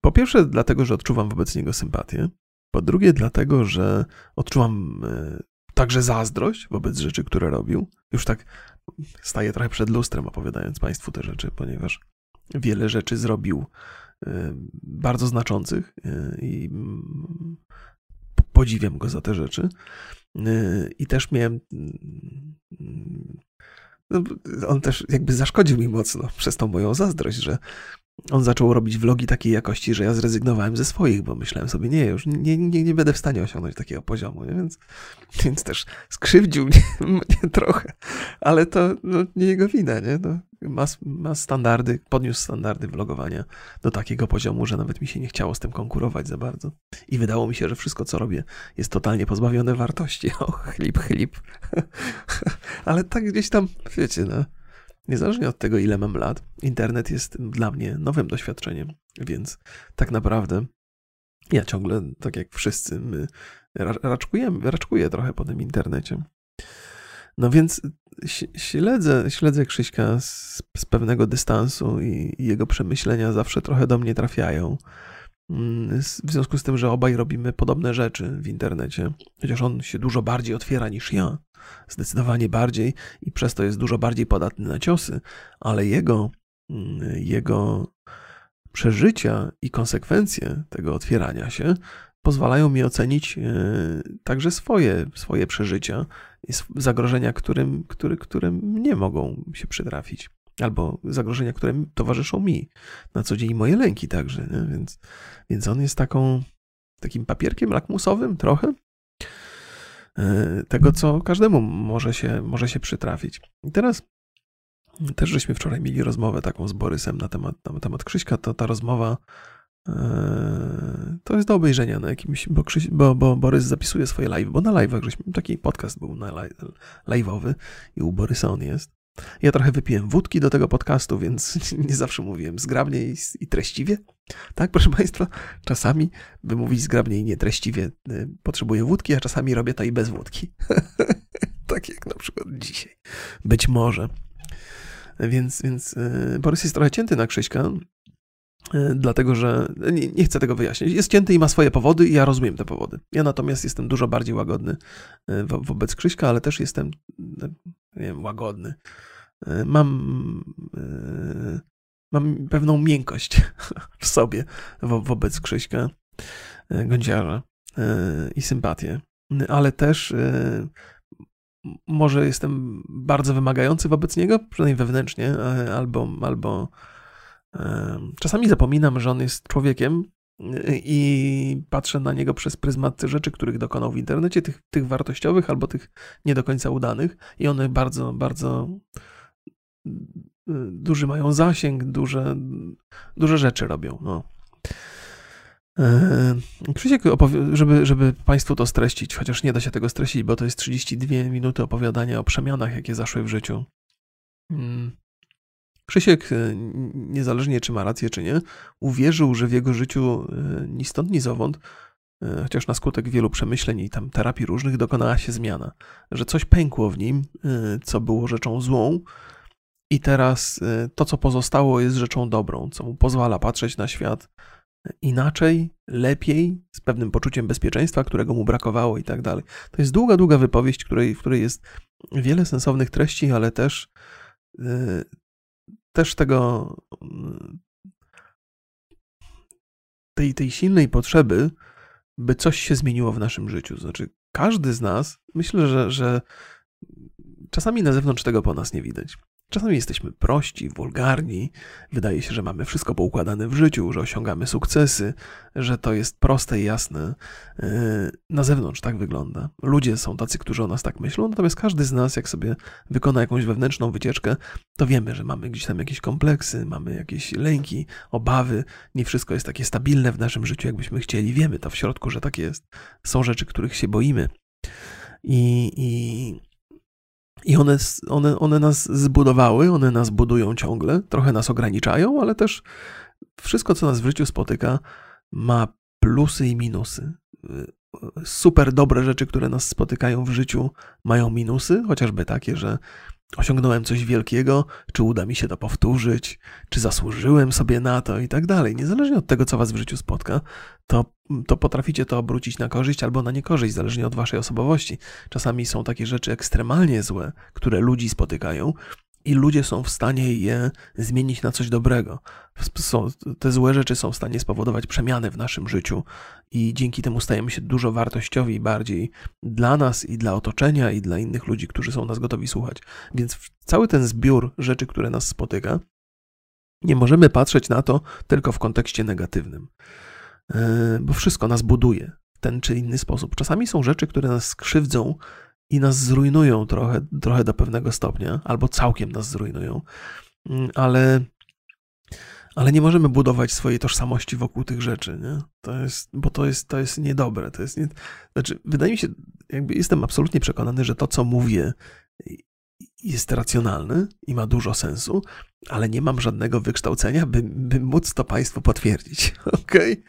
po pierwsze, dlatego, że odczuwam wobec niego sympatię. Po drugie, dlatego, że odczuwam e, także zazdrość wobec rzeczy, które robił. Już tak staję trochę przed lustrem, opowiadając Państwu te rzeczy, ponieważ wiele rzeczy zrobił e, bardzo znaczących e, i podziwiam go za te rzeczy. I też miałem. No, on też jakby zaszkodził mi mocno przez tą moją zazdrość, że on zaczął robić vlogi takiej jakości, że ja zrezygnowałem ze swoich, bo myślałem sobie, nie, już nie, nie, nie będę w stanie osiągnąć takiego poziomu, nie? Więc, więc też skrzywdził mnie, mnie trochę, ale to no, nie jego wina, nie? No, ma, ma standardy, podniósł standardy vlogowania do takiego poziomu, że nawet mi się nie chciało z tym konkurować za bardzo. I wydało mi się, że wszystko, co robię, jest totalnie pozbawione wartości. O, chlip, chlip. ale tak gdzieś tam, wiecie, no Niezależnie od tego, ile mam lat, internet jest dla mnie nowym doświadczeniem, więc tak naprawdę ja ciągle, tak jak wszyscy, my raczkujemy, raczkuję trochę po tym internecie. No więc śledzę, śledzę Krzyśka z, z pewnego dystansu i, i jego przemyślenia zawsze trochę do mnie trafiają. Mm, w związku z tym, że obaj robimy podobne rzeczy w internecie, chociaż on się dużo bardziej otwiera niż ja, zdecydowanie bardziej i przez to jest dużo bardziej podatny na ciosy, ale jego, mm, jego przeżycia i konsekwencje tego otwierania się pozwalają mi ocenić e, także swoje, swoje przeżycia zagrożenia, którym, który, którym nie mogą się przytrafić. Albo zagrożenia, które towarzyszą mi na co dzień, moje lęki także. Nie? Więc, więc on jest taką, takim papierkiem lakmusowym trochę, E, tego, co każdemu może się, może się przytrafić. I teraz też żeśmy wczoraj mieli rozmowę taką z Borysem na temat, na temat Krzyśka, to ta rozmowa to jest do obejrzenia na jakimś, bo, Krzyś, bo, bo Borys zapisuje swoje live, bo na live'ach żeśmy, taki podcast był na live'owy i u Borysa on jest. Ja trochę wypiłem wódki do tego podcastu, więc nie zawsze mówiłem zgrabnie i, i treściwie. Tak, proszę Państwa, czasami, by mówić zgrabnie i nietreściwie, y, potrzebuję wódki, a czasami robię to i bez wódki. tak jak na przykład dzisiaj. Być może. Więc, więc y, Borys jest trochę cięty na Krzyśka, dlatego że nie, nie, chcę tego wyjaśnić. Jest cięty i ma swoje powody i ja rozumiem te powody. Ja natomiast jestem dużo bardziej łagodny wo wobec Krzyśka, ale też jestem nie wiem, łagodny. Mam mam pewną miękkość w sobie wo wobec Krzyśka Gądziarza i sympatię, ale też może jestem bardzo wymagający wobec niego, przynajmniej wewnętrznie, albo, albo czasami zapominam, że on jest człowiekiem i patrzę na niego przez pryzmat rzeczy, których dokonał w internecie, tych, tych wartościowych albo tych nie do końca udanych i one bardzo, bardzo duży mają zasięg, duże, duże rzeczy robią. No. Krzysiek, żeby, żeby Państwu to streścić, chociaż nie da się tego streścić, bo to jest 32 minuty opowiadania o przemianach, jakie zaszły w życiu. Mm. Krzysiek, e, niezależnie czy ma rację, czy nie, uwierzył, że w jego życiu e, ni stąd, ni zowąd, e, chociaż na skutek wielu przemyśleń i tam terapii różnych dokonała się zmiana, że coś pękło w nim, co było rzeczą złą, i teraz to, co pozostało, jest rzeczą dobrą, co mu pozwala patrzeć na świat inaczej, lepiej, z pewnym poczuciem bezpieczeństwa, którego mu brakowało i tak dalej. To jest długa, długa wypowiedź, której, w której jest wiele sensownych treści, ale też też tego tej, tej silnej potrzeby, by coś się zmieniło w naszym życiu. Znaczy, każdy z nas, myślę, że, że czasami na zewnątrz tego po nas nie widać. Czasami jesteśmy prości, wulgarni, wydaje się, że mamy wszystko poukładane w życiu, że osiągamy sukcesy, że to jest proste i jasne. Yy, na zewnątrz tak wygląda. Ludzie są tacy, którzy o nas tak myślą, natomiast każdy z nas, jak sobie wykona jakąś wewnętrzną wycieczkę, to wiemy, że mamy gdzieś tam jakieś kompleksy, mamy jakieś lęki, obawy. Nie wszystko jest takie stabilne w naszym życiu, jakbyśmy chcieli. Wiemy to w środku, że tak jest. Są rzeczy, których się boimy. I, i i one, one, one nas zbudowały, one nas budują ciągle, trochę nas ograniczają, ale też wszystko, co nas w życiu spotyka, ma plusy i minusy. Super dobre rzeczy, które nas spotykają w życiu, mają minusy, chociażby takie, że osiągnąłem coś wielkiego, czy uda mi się to powtórzyć, czy zasłużyłem sobie na to i tak dalej. Niezależnie od tego, co was w życiu spotka, to, to potraficie to obrócić na korzyść albo na niekorzyść, zależnie od waszej osobowości. Czasami są takie rzeczy ekstremalnie złe, które ludzi spotykają, i ludzie są w stanie je zmienić na coś dobrego. Te złe rzeczy są w stanie spowodować przemiany w naszym życiu i dzięki temu stajemy się dużo wartościowi bardziej dla nas i dla otoczenia i dla innych ludzi, którzy są nas gotowi słuchać. Więc cały ten zbiór rzeczy, które nas spotyka, nie możemy patrzeć na to tylko w kontekście negatywnym, e, bo wszystko nas buduje w ten czy inny sposób. Czasami są rzeczy, które nas skrzywdzą i nas zrujnują trochę, trochę do pewnego stopnia, albo całkiem nas zrujnują, mm, ale, ale nie możemy budować swojej tożsamości wokół tych rzeczy, nie? To jest, bo to jest, to jest niedobre. To jest nie, znaczy, wydaje mi się, jakby jestem absolutnie przekonany, że to, co mówię, jest racjonalne i ma dużo sensu, ale nie mam żadnego wykształcenia, by, by móc to Państwu potwierdzić. Okej? Okay?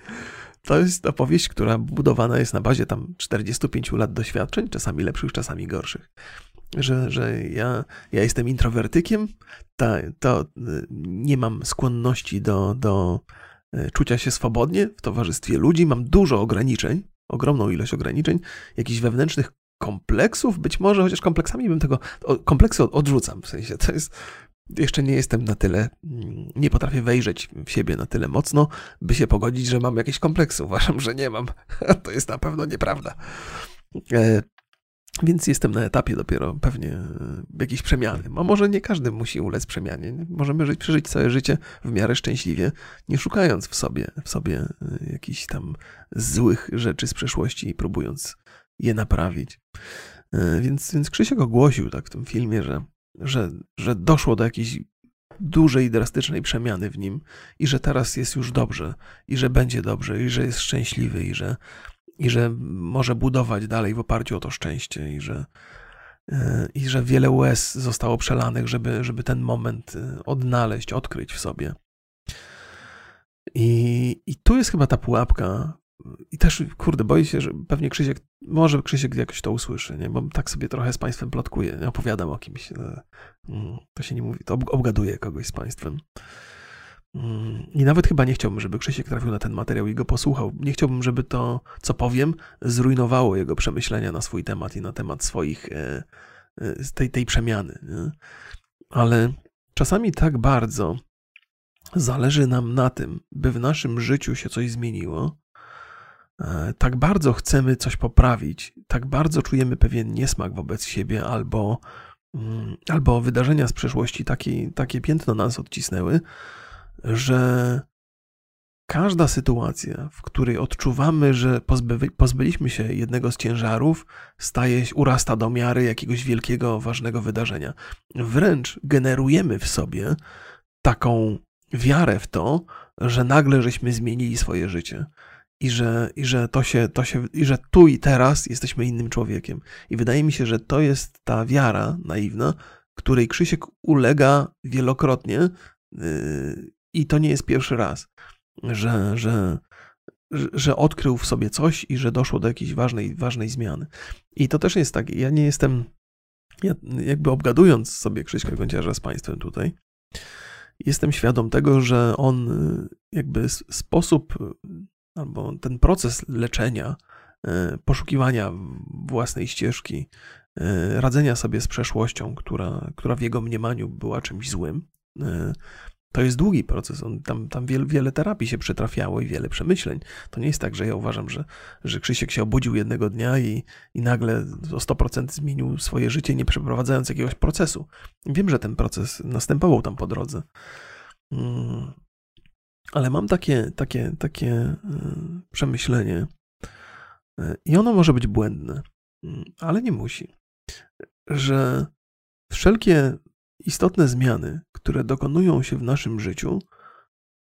To jest opowieść, która budowana jest na bazie tam 45 lat doświadczeń, czasami lepszych, czasami gorszych. Że, że ja, ja jestem introwertykiem, to, to y, nie mam skłonności do, do y, czucia się swobodnie w towarzystwie ludzi, mam dużo ograniczeń, ogromną ilość ograniczeń, jakichś wewnętrznych kompleksów, być może, chociaż kompleksami bym tego, kompleksy odrzucam, w sensie to jest, jeszcze nie jestem na tyle, mm, nie potrafię wejrzeć w siebie na tyle mocno, by się pogodzić, że mam jakieś kompleksy. Uważam, że nie mam. To jest na pewno nieprawda. E, więc jestem na etapie dopiero pewnie e, jakiejś przemiany. A może nie każdy musi ulec przemianie. Możemy żyć, przeżyć całe życie w miarę szczęśliwie, nie szukając w sobie, w sobie e, jakichś tam złych rzeczy z przeszłości i próbując je naprawić. Więc, więc Krzysiek ogłosił tak w tym filmie, że że, że doszło do jakiejś dużej, drastycznej przemiany w nim i że teraz jest już dobrze, i że będzie dobrze, i że jest szczęśliwy, i że, i że może budować dalej w oparciu o to szczęście, i że, e, i że wiele łez zostało przelanych, żeby, żeby ten moment e, odnaleźć, odkryć w sobie. I, I tu jest chyba ta pułapka, i też, kurde, boję się, że pewnie Krzysiek, może Krzysiek jakoś to usłyszy, nie? bo tak sobie trochę z Państwem plotkuję, nie? opowiadam o kimś. Mm, to się nie mówi, to obgaduję kogoś z Państwem. Mm, I nawet chyba nie chciałbym, żeby Krzysiek trafił na ten materiał i go posłuchał. Nie chciałbym, żeby to, co powiem, zrujnowało jego przemyślenia na swój temat i na temat swoich, e, e, tej, tej przemiany. Nie? Ale czasami tak bardzo zależy nam na tym, by w naszym życiu się coś zmieniło, tak bardzo chcemy coś poprawić, tak bardzo czujemy pewien niesmak wobec siebie, albo, mm, albo wydarzenia z przeszłości takie, takie piętno nas odcisnęły, że każda sytuacja, w której odczuwamy, że pozby, pozbyliśmy się jednego z ciężarów, staje się, urasta do miary jakiegoś wielkiego, ważnego wydarzenia. Wręcz generujemy w sobie taką wiarę w to, że nagle żeśmy zmienili swoje życie. I że, i że to się, to się, i że tu i teraz jesteśmy innym człowiekiem. I wydaje mi się, że to jest ta wiara naiwna, której Krzysiek ulega wielokrotnie, yy, i to nie jest pierwszy raz że, że, że odkrył w sobie coś i że doszło do jakiejś ważnej, ważnej zmiany. I to też jest tak, ja nie jestem, ja jakby obgadując sobie Krzyśka Gąciarza z Państwem tutaj, jestem świadom tego, że on jakby sposób albo ten proces leczenia, e, poszukiwania własnej ścieżki, e, radzenia sobie z przeszłością, która, która w jego mniemaniu była czymś złym, e, to jest długi proces. On, tam tam wiele, wiele terapii się przytrafiało i wiele przemyśleń. To nie jest tak, że ja uważam, że, że Krzysiek się obudził jednego dnia i, i nagle o 100% zmienił swoje życie, nie przeprowadzając jakiegoś procesu. Wiem, że ten proces następował tam po drodze. Ale mam takie, takie, takie y, przemyślenie y, i ono może być błędne, mm, ale nie musi, że wszelkie Istotne zmiany, które dokonują się w naszym życiu,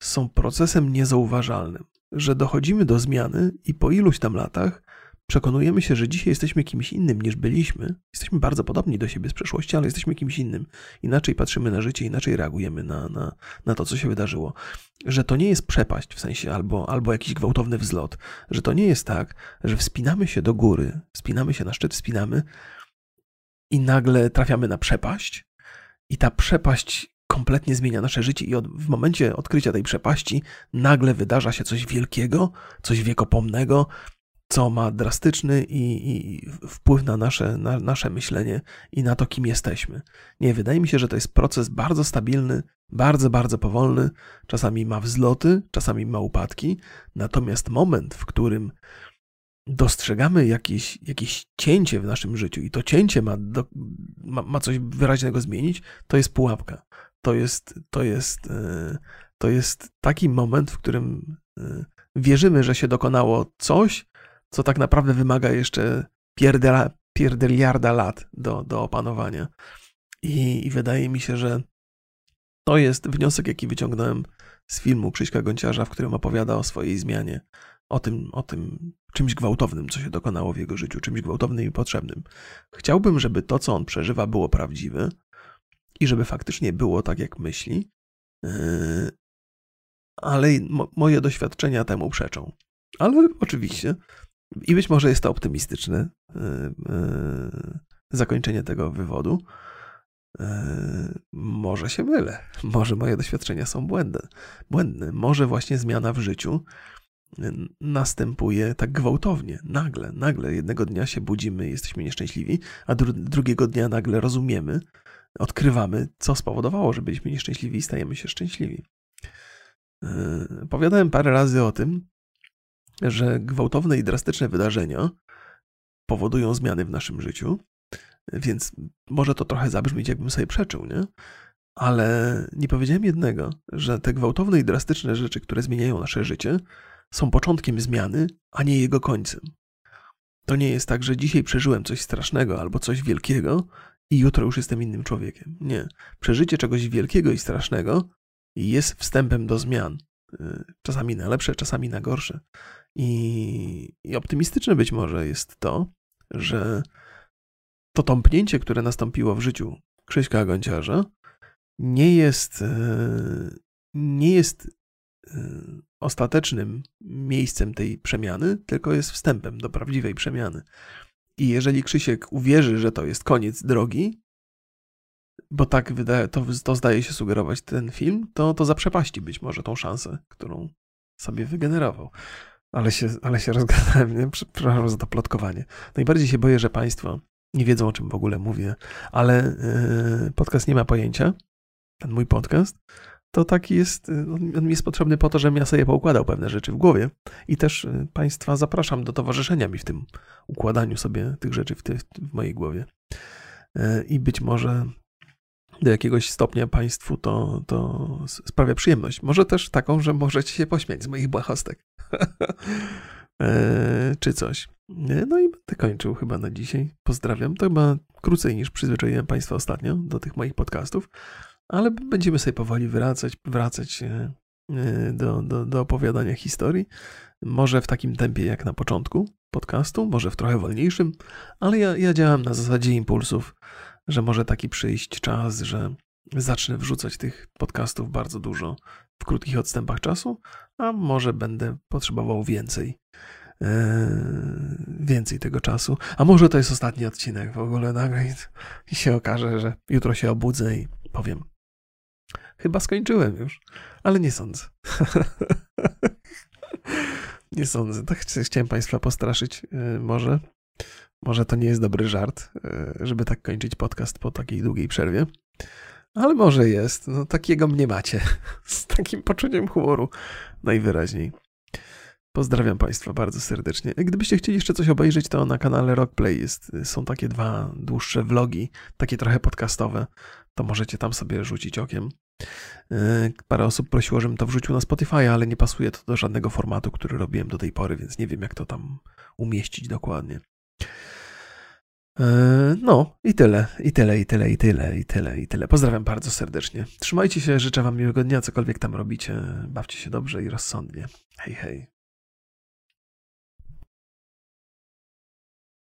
są procesem niezauważalnym, że dochodzimy do zmiany i po iluś tam latach przekonujemy się, że dzisiaj jesteśmy kimś innym niż byliśmy. Jesteśmy bardzo podobni do siebie z przeszłości, ale jesteśmy kimś innym. Inaczej patrzymy na życie, inaczej reagujemy na, na, na to, co się wydarzyło. Że to nie jest przepaść w sensie albo, albo jakiś gwałtowny wzlot. Że to nie jest tak, że wspinamy się do góry, wspinamy się na szczyt, wspinamy i nagle trafiamy na przepaść, i ta przepaść kompletnie zmienia nasze życie, i od, w momencie odkrycia tej przepaści nagle wydarza się coś wielkiego, coś wiekopomnego, co ma drastyczny i, i wpływ na nasze, na nasze myślenie i na to, kim jesteśmy. Nie, wydaje mi się, że to jest proces bardzo stabilny, bardzo, bardzo powolny. Czasami ma wzloty, czasami ma upadki, natomiast moment, w którym dostrzegamy jakieś, jakieś cięcie w naszym życiu i to cięcie ma, do, ma, ma coś wyraźnego zmienić, to jest pułapka. To jest, to jest, e, to jest taki moment, w którym e, wierzymy, że się dokonało coś, co tak naprawdę wymaga jeszcze pierdela, pierdeliarda lat do, do opanowania. I, I wydaje mi się, że to jest wniosek, jaki wyciągnąłem z filmu Krzyśka Gonciarza, w którym opowiada o swojej zmianie, o tym, o tym czymś gwałtownym, co się dokonało w jego życiu, czymś gwałtownym i potrzebnym. Chciałbym, żeby to, co on przeżywa, było prawdziwe i żeby faktycznie było tak, jak myśli, yy, ale moje doświadczenia temu przeczą. Ale oczywiście, i być może jest to optymistyczne yy, yy, zakończenie tego wywodu. Może się mylę, może moje doświadczenia są błędne. błędne. Może właśnie zmiana w życiu następuje tak gwałtownie, nagle, nagle jednego dnia się budzimy, jesteśmy nieszczęśliwi, a dru drugiego dnia nagle rozumiemy, odkrywamy, co spowodowało, że byliśmy nieszczęśliwi i stajemy się szczęśliwi. Powiadałem parę razy o tym, że gwałtowne i drastyczne wydarzenia powodują zmiany w naszym życiu, więc może to trochę zabrzmieć, jakbym sobie przeczył, nie? Ale nie powiedziałem jednego, że te gwałtowne i drastyczne rzeczy, które zmieniają nasze życie, są początkiem zmiany, a nie jego końcem. To nie jest tak, że dzisiaj przeżyłem coś strasznego albo coś wielkiego i jutro już jestem innym człowiekiem. Nie. Przeżycie czegoś wielkiego i strasznego jest wstępem do zmian. Y, czasami na lepsze, czasami na gorsze. I, i optymistyczne być może jest to, że to tąpnięcie, które nastąpiło w życiu Krzyśka Gąciarza, nie jest, y, nie jest y, ostatecznym miejscem tej przemiany, tylko jest wstępem do prawdziwej przemiany. I jeżeli Krzysiek uwierzy, że to jest koniec drogi, bo tak wydaje, to, to zdaje się sugerować ten film, to, to zaprzepaści być może tą szansę, którą sobie wygenerował. Ale się, ale się rozgadałem, nie? przepraszam za to plotkowanie. Najbardziej się boję, że Państwo nie wiedzą, o czym w ogóle mówię, ale yy, podcast nie ma pojęcia, ten mój podcast, to taki jest, on mi jest potrzebny po to, żebym ja sobie poukładał pewne rzeczy w głowie i też Państwa zapraszam do towarzyszenia mi w tym układaniu sobie tych rzeczy w, ty, w mojej głowie. I być może do jakiegoś stopnia Państwu to, to sprawia przyjemność. Może też taką, że możecie się pośmiać z moich błahostek. Czy coś. No i będę kończył chyba na dzisiaj. Pozdrawiam. To chyba krócej niż przyzwyczaiłem Państwa ostatnio do tych moich podcastów, ale będziemy sobie powoli wracać, wracać e, e, do, do, do opowiadania historii. Może w takim tempie jak na początku podcastu, może w trochę wolniejszym, ale ja, ja działam na zasadzie impulsów, że może taki przyjść czas, że zacznę wrzucać tych podcastów bardzo dużo w krótkich odstępach czasu, a może będę potrzebował więcej. Yy, więcej tego czasu. A może to jest ostatni odcinek w ogóle nagle i się okaże, że jutro się obudzę i powiem. Chyba skończyłem już, ale nie sądzę. nie sądzę. Tak chciałem Państwa postraszyć. Yy, może. Może to nie jest dobry żart, yy, żeby tak kończyć podcast po takiej długiej przerwie. Ale może jest. No, takiego mnie macie. Z takim poczuciem humoru najwyraźniej. Pozdrawiam Państwa bardzo serdecznie. Gdybyście chcieli jeszcze coś obejrzeć, to na kanale Rockplay jest, są takie dwa dłuższe vlogi, takie trochę podcastowe. To możecie tam sobie rzucić okiem. E, parę osób prosiło, żebym to wrzucił na Spotify, ale nie pasuje to do żadnego formatu, który robiłem do tej pory, więc nie wiem, jak to tam umieścić dokładnie. E, no, i tyle, i tyle, i tyle, i tyle, i tyle, i tyle. Pozdrawiam bardzo serdecznie. Trzymajcie się, życzę Wam miłego dnia, cokolwiek tam robicie. Bawcie się dobrze i rozsądnie. Hej, hej.